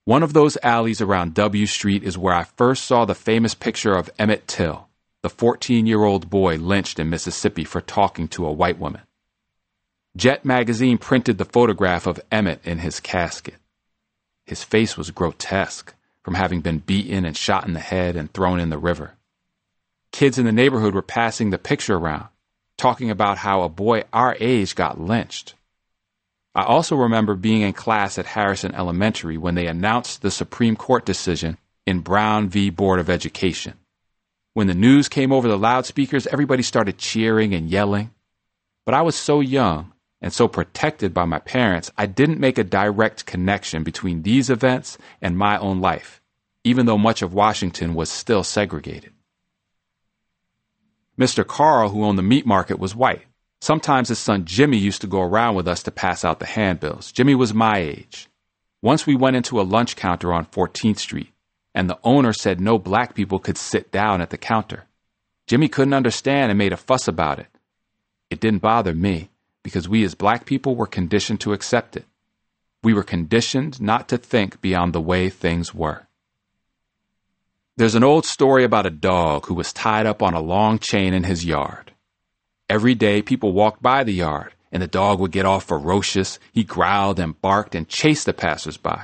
One of those alleys around W Street is where I first saw the famous picture of Emmett Till, the 14 year old boy lynched in Mississippi for talking to a white woman. Jet magazine printed the photograph of Emmett in his casket. His face was grotesque from having been beaten and shot in the head and thrown in the river. Kids in the neighborhood were passing the picture around, talking about how a boy our age got lynched. I also remember being in class at Harrison Elementary when they announced the Supreme Court decision in Brown v. Board of Education. When the news came over the loudspeakers, everybody started cheering and yelling. But I was so young and so protected by my parents, I didn't make a direct connection between these events and my own life, even though much of Washington was still segregated. Mr. Carl, who owned the meat market, was white. Sometimes his son Jimmy used to go around with us to pass out the handbills. Jimmy was my age. Once we went into a lunch counter on 14th Street, and the owner said no black people could sit down at the counter. Jimmy couldn't understand and made a fuss about it. It didn't bother me because we as black people were conditioned to accept it. We were conditioned not to think beyond the way things were. There's an old story about a dog who was tied up on a long chain in his yard. Every day people walked by the yard and the dog would get all ferocious. He growled and barked and chased the passersby.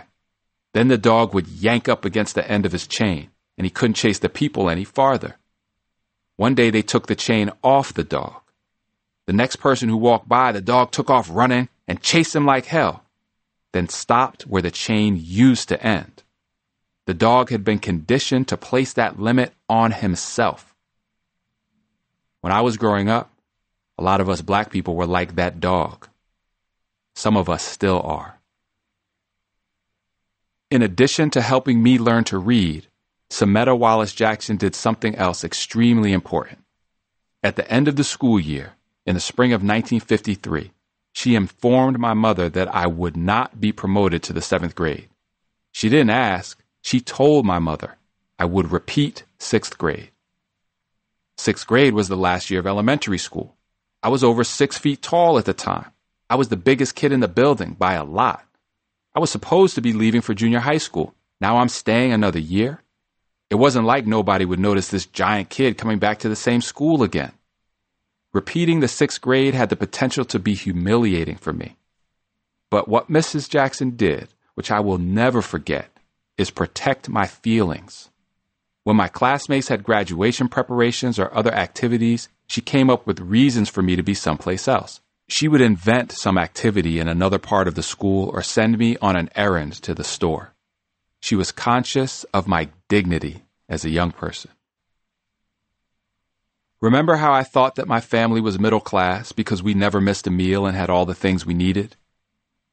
Then the dog would yank up against the end of his chain, and he couldn't chase the people any farther. One day they took the chain off the dog. The next person who walked by, the dog took off running and chased him like hell, then stopped where the chain used to end. The dog had been conditioned to place that limit on himself. When I was growing up, a lot of us black people were like that dog. Some of us still are. In addition to helping me learn to read, Sametta Wallace Jackson did something else extremely important. At the end of the school year, in the spring of 1953, she informed my mother that I would not be promoted to the seventh grade. She didn't ask, she told my mother I would repeat sixth grade. Sixth grade was the last year of elementary school. I was over six feet tall at the time. I was the biggest kid in the building by a lot. I was supposed to be leaving for junior high school. Now I'm staying another year. It wasn't like nobody would notice this giant kid coming back to the same school again. Repeating the sixth grade had the potential to be humiliating for me. But what Mrs. Jackson did, which I will never forget, is protect my feelings. When my classmates had graduation preparations or other activities, she came up with reasons for me to be someplace else. She would invent some activity in another part of the school or send me on an errand to the store. She was conscious of my dignity as a young person. Remember how I thought that my family was middle class because we never missed a meal and had all the things we needed?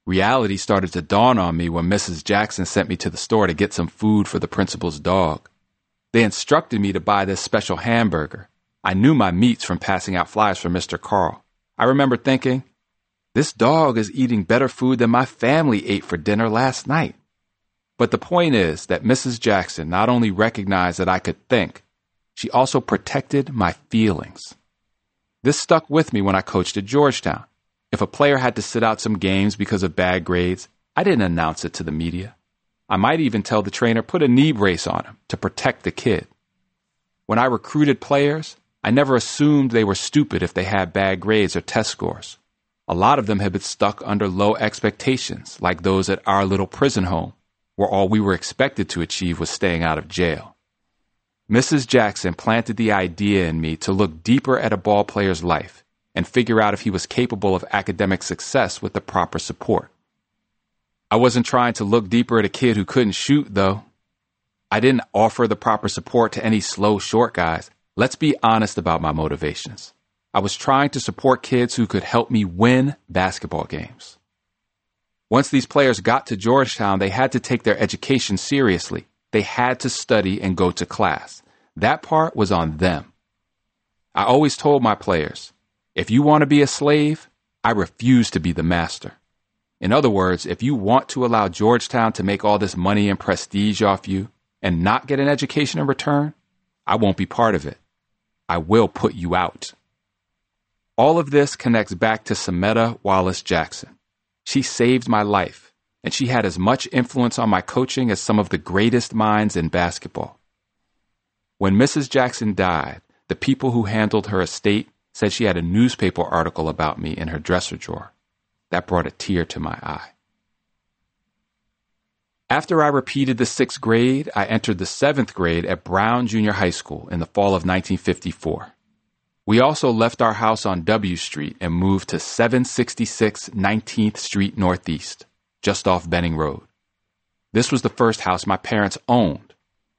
Reality started to dawn on me when Mrs. Jackson sent me to the store to get some food for the principal's dog. They instructed me to buy this special hamburger. I knew my meats from passing out flyers for Mr. Carl. I remember thinking, this dog is eating better food than my family ate for dinner last night. But the point is that Mrs. Jackson not only recognized that I could think, she also protected my feelings. This stuck with me when I coached at Georgetown. If a player had to sit out some games because of bad grades, I didn't announce it to the media. I might even tell the trainer put a knee brace on him to protect the kid. When I recruited players, I never assumed they were stupid if they had bad grades or test scores. A lot of them had been stuck under low expectations, like those at our little prison home, where all we were expected to achieve was staying out of jail. Mrs. Jackson planted the idea in me to look deeper at a ball player's life and figure out if he was capable of academic success with the proper support. I wasn't trying to look deeper at a kid who couldn't shoot, though. I didn't offer the proper support to any slow, short guys. Let's be honest about my motivations. I was trying to support kids who could help me win basketball games. Once these players got to Georgetown, they had to take their education seriously. They had to study and go to class. That part was on them. I always told my players, if you want to be a slave, I refuse to be the master. In other words, if you want to allow Georgetown to make all this money and prestige off you and not get an education in return, I won't be part of it. I will put you out. All of this connects back to Sametta Wallace Jackson. She saved my life, and she had as much influence on my coaching as some of the greatest minds in basketball. When Mrs. Jackson died, the people who handled her estate said she had a newspaper article about me in her dresser drawer. That brought a tear to my eye. After I repeated the sixth grade, I entered the seventh grade at Brown Junior High School in the fall of 1954. We also left our house on W Street and moved to 766 19th Street Northeast, just off Benning Road. This was the first house my parents owned,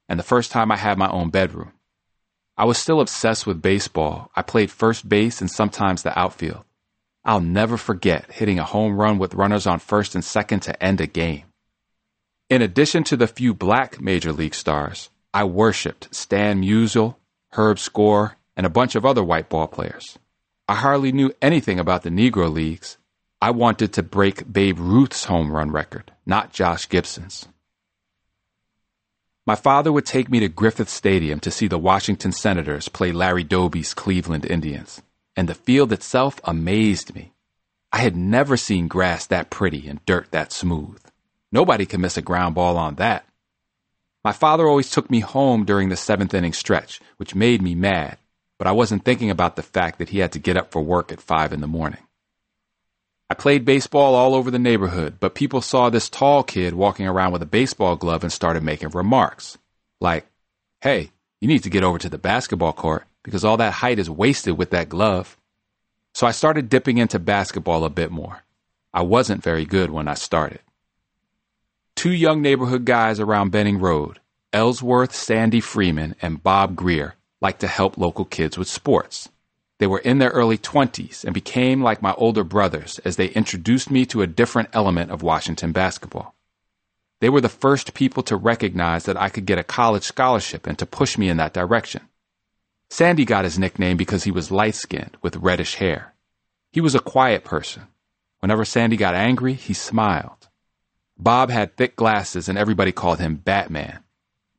and the first time I had my own bedroom. I was still obsessed with baseball. I played first base and sometimes the outfield. I'll never forget hitting a home run with runners on first and second to end a game. In addition to the few black major league stars, I worshipped Stan Musial, Herb Score, and a bunch of other white ball players. I hardly knew anything about the Negro Leagues. I wanted to break Babe Ruth's home run record, not Josh Gibson's. My father would take me to Griffith Stadium to see the Washington Senators play Larry Doby's Cleveland Indians, and the field itself amazed me. I had never seen grass that pretty and dirt that smooth. Nobody can miss a ground ball on that. My father always took me home during the seventh inning stretch, which made me mad, but I wasn't thinking about the fact that he had to get up for work at five in the morning. I played baseball all over the neighborhood, but people saw this tall kid walking around with a baseball glove and started making remarks. Like, hey, you need to get over to the basketball court because all that height is wasted with that glove. So I started dipping into basketball a bit more. I wasn't very good when I started. Two young neighborhood guys around Benning Road, Ellsworth Sandy Freeman and Bob Greer, like to help local kids with sports. They were in their early 20s and became like my older brothers as they introduced me to a different element of Washington basketball. They were the first people to recognize that I could get a college scholarship and to push me in that direction. Sandy got his nickname because he was light skinned with reddish hair. He was a quiet person. Whenever Sandy got angry, he smiled. Bob had thick glasses and everybody called him Batman.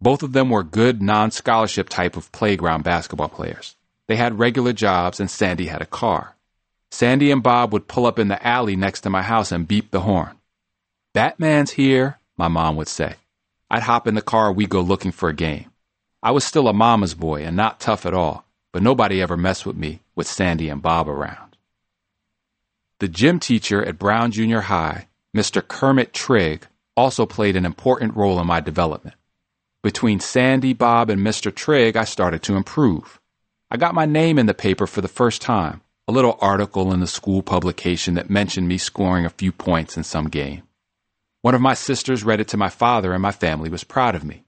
Both of them were good non scholarship type of playground basketball players. They had regular jobs and Sandy had a car. Sandy and Bob would pull up in the alley next to my house and beep the horn. Batman's here, my mom would say. I'd hop in the car we'd go looking for a game. I was still a mama's boy and not tough at all, but nobody ever messed with me with Sandy and Bob around. The gym teacher at Brown Junior High, Mr. Kermit Trigg, also played an important role in my development. Between Sandy, Bob, and Mr. Trigg, I started to improve. I got my name in the paper for the first time, a little article in the school publication that mentioned me scoring a few points in some game. One of my sisters read it to my father, and my family was proud of me.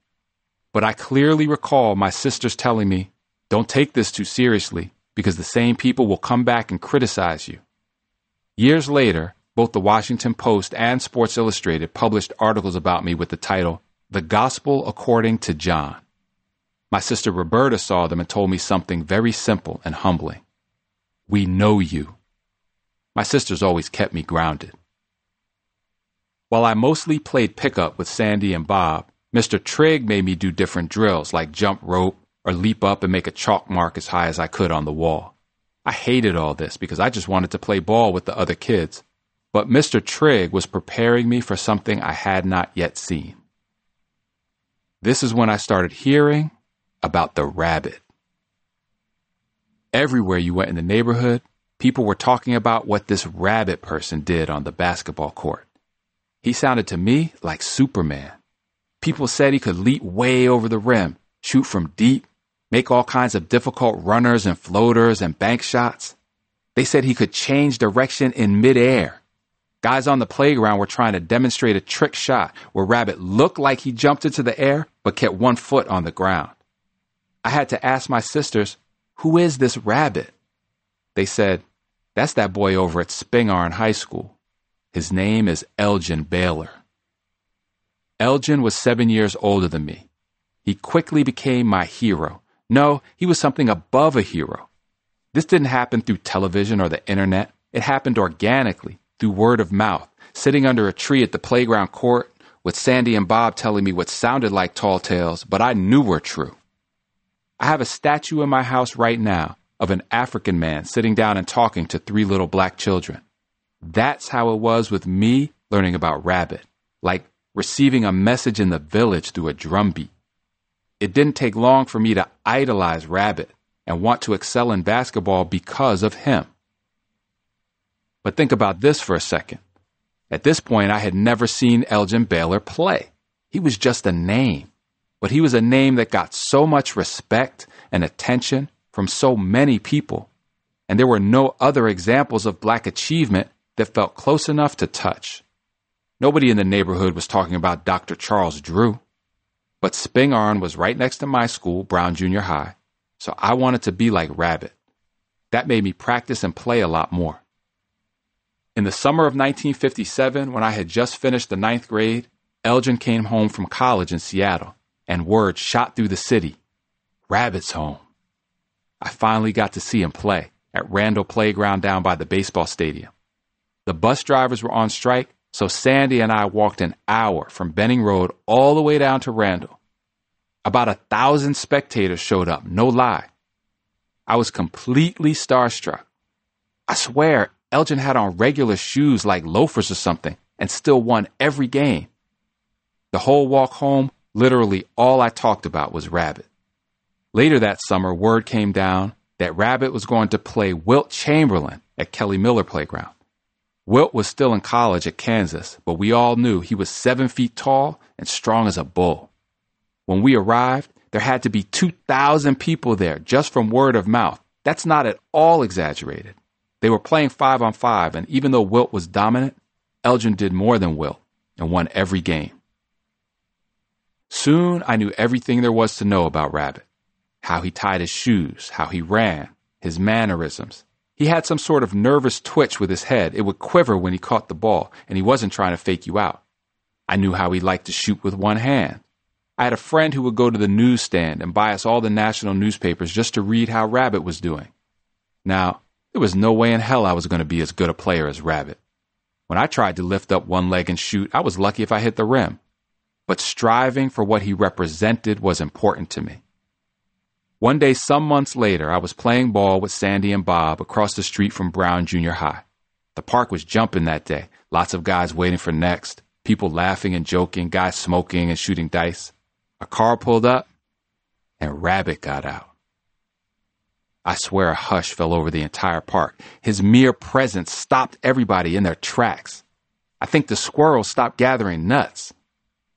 But I clearly recall my sisters telling me, don't take this too seriously because the same people will come back and criticize you. Years later, both the Washington Post and Sports Illustrated published articles about me with the title, The Gospel According to John. My sister Roberta saw them and told me something very simple and humbling. We know you. My sisters always kept me grounded. While I mostly played pickup with Sandy and Bob, Mr. Trigg made me do different drills like jump rope or leap up and make a chalk mark as high as I could on the wall. I hated all this because I just wanted to play ball with the other kids. But Mr. Trigg was preparing me for something I had not yet seen. This is when I started hearing about the rabbit. Everywhere you went in the neighborhood, people were talking about what this rabbit person did on the basketball court. He sounded to me like Superman. People said he could leap way over the rim, shoot from deep, make all kinds of difficult runners and floaters and bank shots. They said he could change direction in midair. Guys on the playground were trying to demonstrate a trick shot where Rabbit looked like he jumped into the air but kept one foot on the ground. I had to ask my sisters, Who is this Rabbit? They said, That's that boy over at Spingarn High School. His name is Elgin Baylor. Elgin was seven years older than me. He quickly became my hero. No, he was something above a hero. This didn't happen through television or the internet. It happened organically, through word of mouth, sitting under a tree at the playground court with Sandy and Bob telling me what sounded like tall tales, but I knew were true. I have a statue in my house right now of an African man sitting down and talking to three little black children. That's how it was with me learning about Rabbit. Like receiving a message in the village through a drumbeat. It didn't take long for me to idolize Rabbit and want to excel in basketball because of him. But think about this for a second. At this point, I had never seen Elgin Baylor play. He was just a name, but he was a name that got so much respect and attention from so many people. And there were no other examples of black achievement that felt close enough to touch. Nobody in the neighborhood was talking about Dr. Charles Drew. But Spingarn was right next to my school, Brown Junior High, so I wanted to be like Rabbit. That made me practice and play a lot more. In the summer of 1957, when I had just finished the ninth grade, Elgin came home from college in Seattle, and word shot through the city Rabbit's home. I finally got to see him play at Randall Playground down by the baseball stadium. The bus drivers were on strike, so Sandy and I walked an hour from Benning Road all the way down to Randall. About a thousand spectators showed up, no lie. I was completely starstruck. I swear, Elgin had on regular shoes like loafers or something and still won every game. The whole walk home, literally all I talked about was Rabbit. Later that summer, word came down that Rabbit was going to play Wilt Chamberlain at Kelly Miller Playground. Wilt was still in college at Kansas, but we all knew he was seven feet tall and strong as a bull. When we arrived, there had to be 2,000 people there just from word of mouth. That's not at all exaggerated. They were playing five on five, and even though Wilt was dominant, Elgin did more than Wilt and won every game. Soon I knew everything there was to know about Rabbit how he tied his shoes, how he ran, his mannerisms, he had some sort of nervous twitch with his head. It would quiver when he caught the ball, and he wasn't trying to fake you out. I knew how he liked to shoot with one hand. I had a friend who would go to the newsstand and buy us all the national newspapers just to read how Rabbit was doing. Now, there was no way in hell I was going to be as good a player as Rabbit. When I tried to lift up one leg and shoot, I was lucky if I hit the rim. But striving for what he represented was important to me. One day, some months later, I was playing ball with Sandy and Bob across the street from Brown Junior High. The park was jumping that day. Lots of guys waiting for next, people laughing and joking, guys smoking and shooting dice. A car pulled up, and Rabbit got out. I swear a hush fell over the entire park. His mere presence stopped everybody in their tracks. I think the squirrels stopped gathering nuts.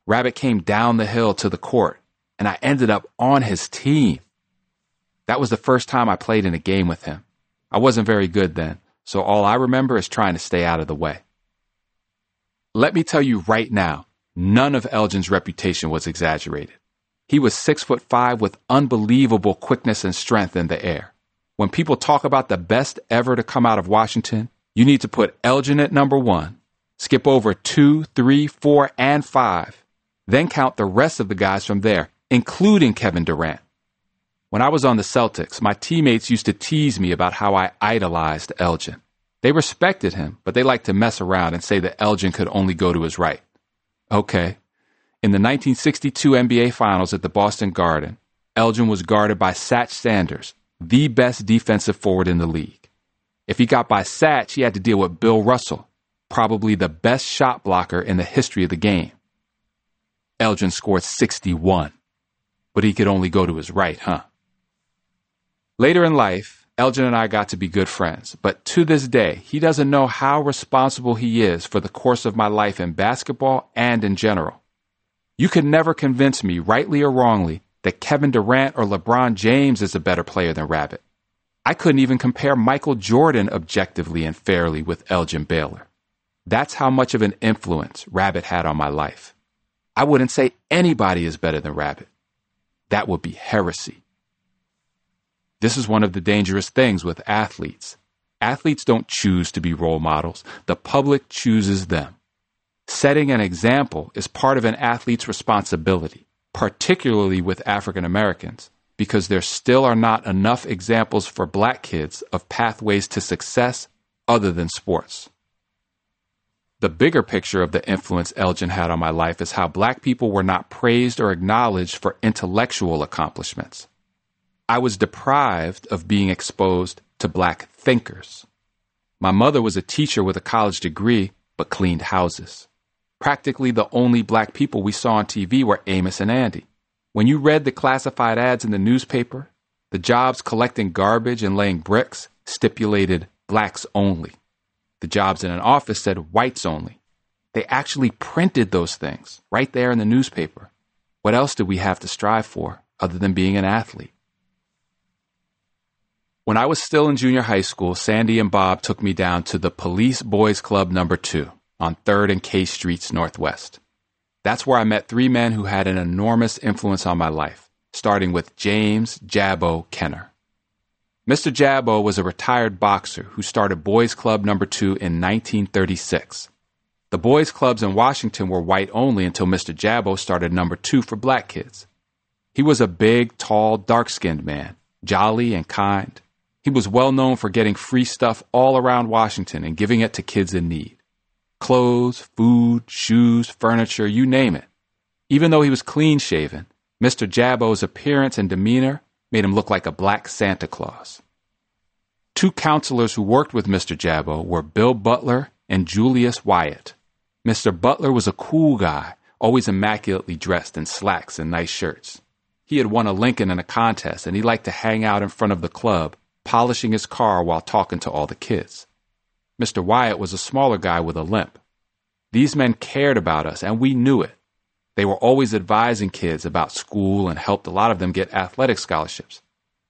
Rabbit came down the hill to the court, and I ended up on his team. That was the first time I played in a game with him. I wasn't very good then, so all I remember is trying to stay out of the way. Let me tell you right now, none of Elgin's reputation was exaggerated. He was six foot five with unbelievable quickness and strength in the air. When people talk about the best ever to come out of Washington, you need to put Elgin at number one, skip over two, three, four, and five, then count the rest of the guys from there, including Kevin Durant. When I was on the Celtics, my teammates used to tease me about how I idolized Elgin. They respected him, but they liked to mess around and say that Elgin could only go to his right. Okay. In the 1962 NBA Finals at the Boston Garden, Elgin was guarded by Satch Sanders, the best defensive forward in the league. If he got by Satch, he had to deal with Bill Russell, probably the best shot blocker in the history of the game. Elgin scored 61, but he could only go to his right, huh? Later in life, Elgin and I got to be good friends, but to this day, he doesn't know how responsible he is for the course of my life in basketball and in general. You could never convince me, rightly or wrongly, that Kevin Durant or LeBron James is a better player than Rabbit. I couldn't even compare Michael Jordan objectively and fairly with Elgin Baylor. That's how much of an influence Rabbit had on my life. I wouldn't say anybody is better than Rabbit. That would be heresy. This is one of the dangerous things with athletes. Athletes don't choose to be role models, the public chooses them. Setting an example is part of an athlete's responsibility, particularly with African Americans, because there still are not enough examples for black kids of pathways to success other than sports. The bigger picture of the influence Elgin had on my life is how black people were not praised or acknowledged for intellectual accomplishments. I was deprived of being exposed to black thinkers. My mother was a teacher with a college degree, but cleaned houses. Practically the only black people we saw on TV were Amos and Andy. When you read the classified ads in the newspaper, the jobs collecting garbage and laying bricks stipulated blacks only. The jobs in an office said whites only. They actually printed those things right there in the newspaper. What else did we have to strive for other than being an athlete? When I was still in junior high school, Sandy and Bob took me down to the Police Boys Club number two on 3rd and K Streets Northwest. That's where I met three men who had an enormous influence on my life, starting with James Jabbo Kenner. Mr. Jabbo was a retired boxer who started Boys Club number two in 1936. The boys' clubs in Washington were white only until Mr. Jabbo started number two for black kids. He was a big, tall, dark skinned man, jolly and kind. He was well known for getting free stuff all around Washington and giving it to kids in need. Clothes, food, shoes, furniture, you name it. Even though he was clean shaven, Mr. Jabbo's appearance and demeanor made him look like a black Santa Claus. Two counselors who worked with Mr. Jabbo were Bill Butler and Julius Wyatt. Mr. Butler was a cool guy, always immaculately dressed in slacks and nice shirts. He had won a Lincoln in a contest and he liked to hang out in front of the club polishing his car while talking to all the kids. Mr. Wyatt was a smaller guy with a limp. These men cared about us, and we knew it. They were always advising kids about school and helped a lot of them get athletic scholarships.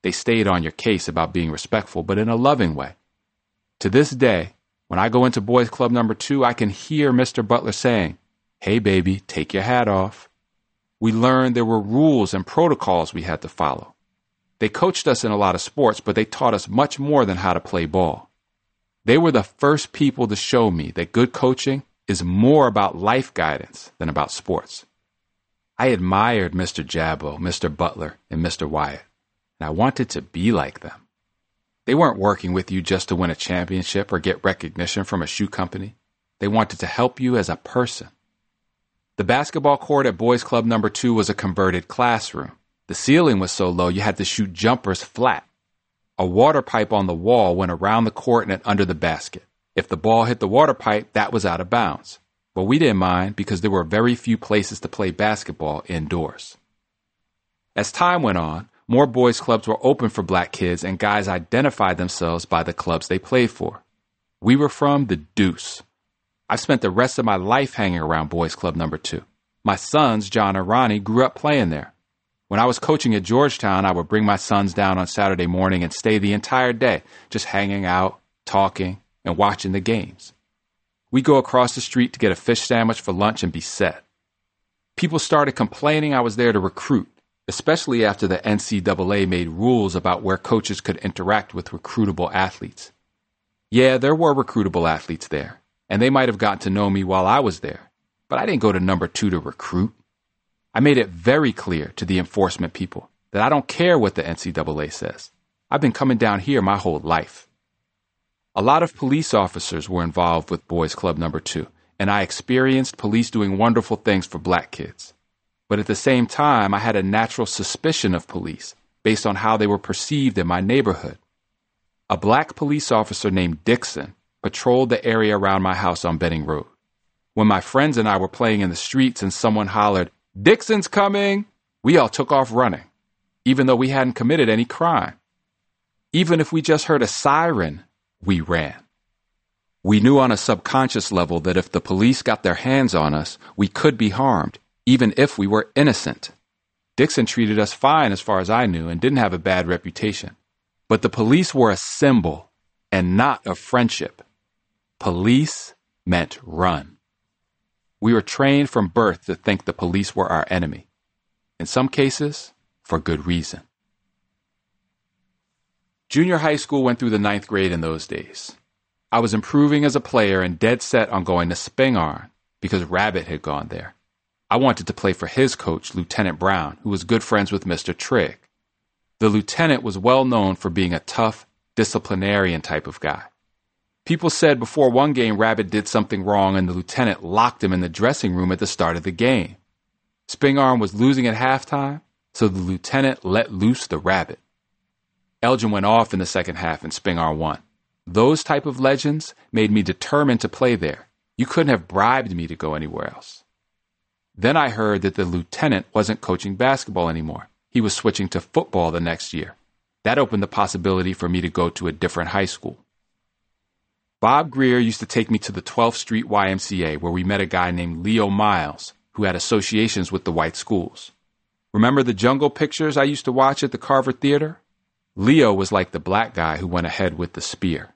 They stayed on your case about being respectful, but in a loving way. To this day, when I go into Boys Club number two, I can hear Mr. Butler saying, Hey, baby, take your hat off. We learned there were rules and protocols we had to follow. They coached us in a lot of sports, but they taught us much more than how to play ball. They were the first people to show me that good coaching is more about life guidance than about sports. I admired Mr. Jabbo, Mr. Butler, and Mr. Wyatt, and I wanted to be like them. They weren't working with you just to win a championship or get recognition from a shoe company. They wanted to help you as a person. The basketball court at Boys Club number two was a converted classroom. The ceiling was so low you had to shoot jumpers flat. A water pipe on the wall went around the court and under the basket. If the ball hit the water pipe, that was out of bounds. But we didn't mind because there were very few places to play basketball indoors. As time went on, more boys' clubs were open for black kids and guys identified themselves by the clubs they played for. We were from the deuce. I've spent the rest of my life hanging around Boys Club number two. My sons, John and Ronnie, grew up playing there. When I was coaching at Georgetown, I would bring my sons down on Saturday morning and stay the entire day, just hanging out, talking, and watching the games. We'd go across the street to get a fish sandwich for lunch and be set. People started complaining I was there to recruit, especially after the NCAA made rules about where coaches could interact with recruitable athletes. Yeah, there were recruitable athletes there, and they might have gotten to know me while I was there, but I didn't go to number two to recruit. I made it very clear to the enforcement people that I don't care what the NCAA says. I've been coming down here my whole life. A lot of police officers were involved with Boys Club number two, and I experienced police doing wonderful things for black kids. But at the same time, I had a natural suspicion of police based on how they were perceived in my neighborhood. A black police officer named Dixon patrolled the area around my house on Benning Road. When my friends and I were playing in the streets and someone hollered, Dixon's coming, we all took off running, even though we hadn't committed any crime. Even if we just heard a siren, we ran. We knew on a subconscious level that if the police got their hands on us, we could be harmed, even if we were innocent. Dixon treated us fine as far as I knew and didn't have a bad reputation. But the police were a symbol and not a friendship. Police meant run. We were trained from birth to think the police were our enemy. In some cases, for good reason. Junior high school went through the ninth grade in those days. I was improving as a player and dead set on going to Spingarn because Rabbit had gone there. I wanted to play for his coach, Lieutenant Brown, who was good friends with Mr. Trigg. The lieutenant was well known for being a tough, disciplinarian type of guy. People said before one game Rabbit did something wrong and the lieutenant locked him in the dressing room at the start of the game. Spingarn was losing at halftime, so the lieutenant let loose the rabbit. Elgin went off in the second half and Spingarn won. Those type of legends made me determined to play there. You couldn't have bribed me to go anywhere else. Then I heard that the lieutenant wasn't coaching basketball anymore. He was switching to football the next year. That opened the possibility for me to go to a different high school. Bob Greer used to take me to the 12th Street YMCA where we met a guy named Leo Miles who had associations with the white schools. Remember the jungle pictures I used to watch at the Carver Theater? Leo was like the black guy who went ahead with the spear.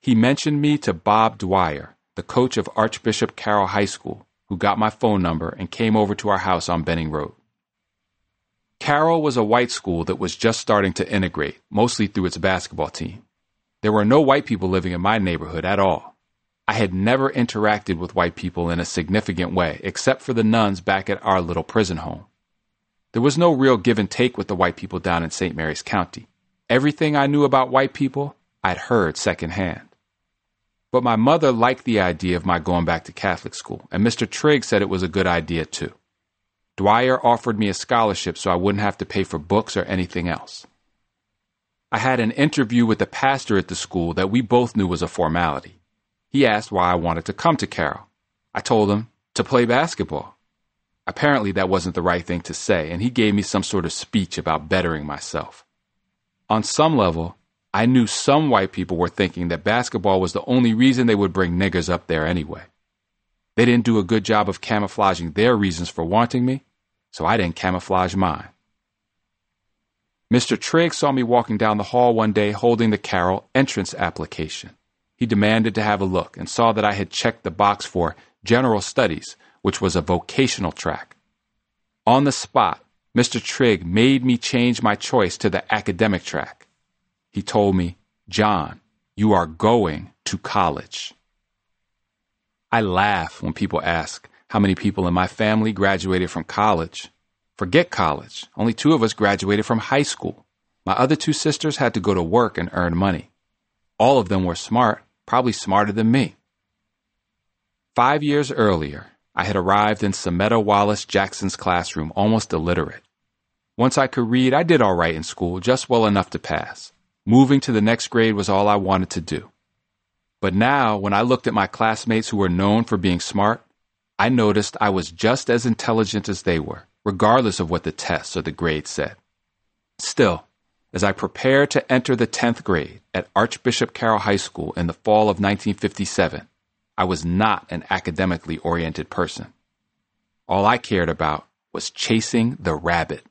He mentioned me to Bob Dwyer, the coach of Archbishop Carroll High School, who got my phone number and came over to our house on Benning Road. Carroll was a white school that was just starting to integrate, mostly through its basketball team. There were no white people living in my neighborhood at all. I had never interacted with white people in a significant way, except for the nuns back at our little prison home. There was no real give and take with the white people down in St. Mary's County. Everything I knew about white people, I'd heard secondhand. But my mother liked the idea of my going back to Catholic school, and Mr. Trigg said it was a good idea too. Dwyer offered me a scholarship so I wouldn't have to pay for books or anything else. I had an interview with the pastor at the school that we both knew was a formality. He asked why I wanted to come to Carroll. I told him to play basketball. Apparently, that wasn't the right thing to say, and he gave me some sort of speech about bettering myself. On some level, I knew some white people were thinking that basketball was the only reason they would bring niggers up there anyway. They didn't do a good job of camouflaging their reasons for wanting me, so I didn't camouflage mine. Mr. Trigg saw me walking down the hall one day holding the Carroll entrance application. He demanded to have a look and saw that I had checked the box for General Studies, which was a vocational track. On the spot, Mr. Trigg made me change my choice to the academic track. He told me, John, you are going to college. I laugh when people ask how many people in my family graduated from college. Forget college. Only two of us graduated from high school. My other two sisters had to go to work and earn money. All of them were smart, probably smarter than me. Five years earlier, I had arrived in Sametta Wallace Jackson's classroom almost illiterate. Once I could read, I did all right in school, just well enough to pass. Moving to the next grade was all I wanted to do. But now, when I looked at my classmates who were known for being smart, I noticed I was just as intelligent as they were, regardless of what the tests or the grades said. Still, as I prepared to enter the 10th grade at Archbishop Carroll High School in the fall of 1957, I was not an academically oriented person. All I cared about was chasing the rabbit.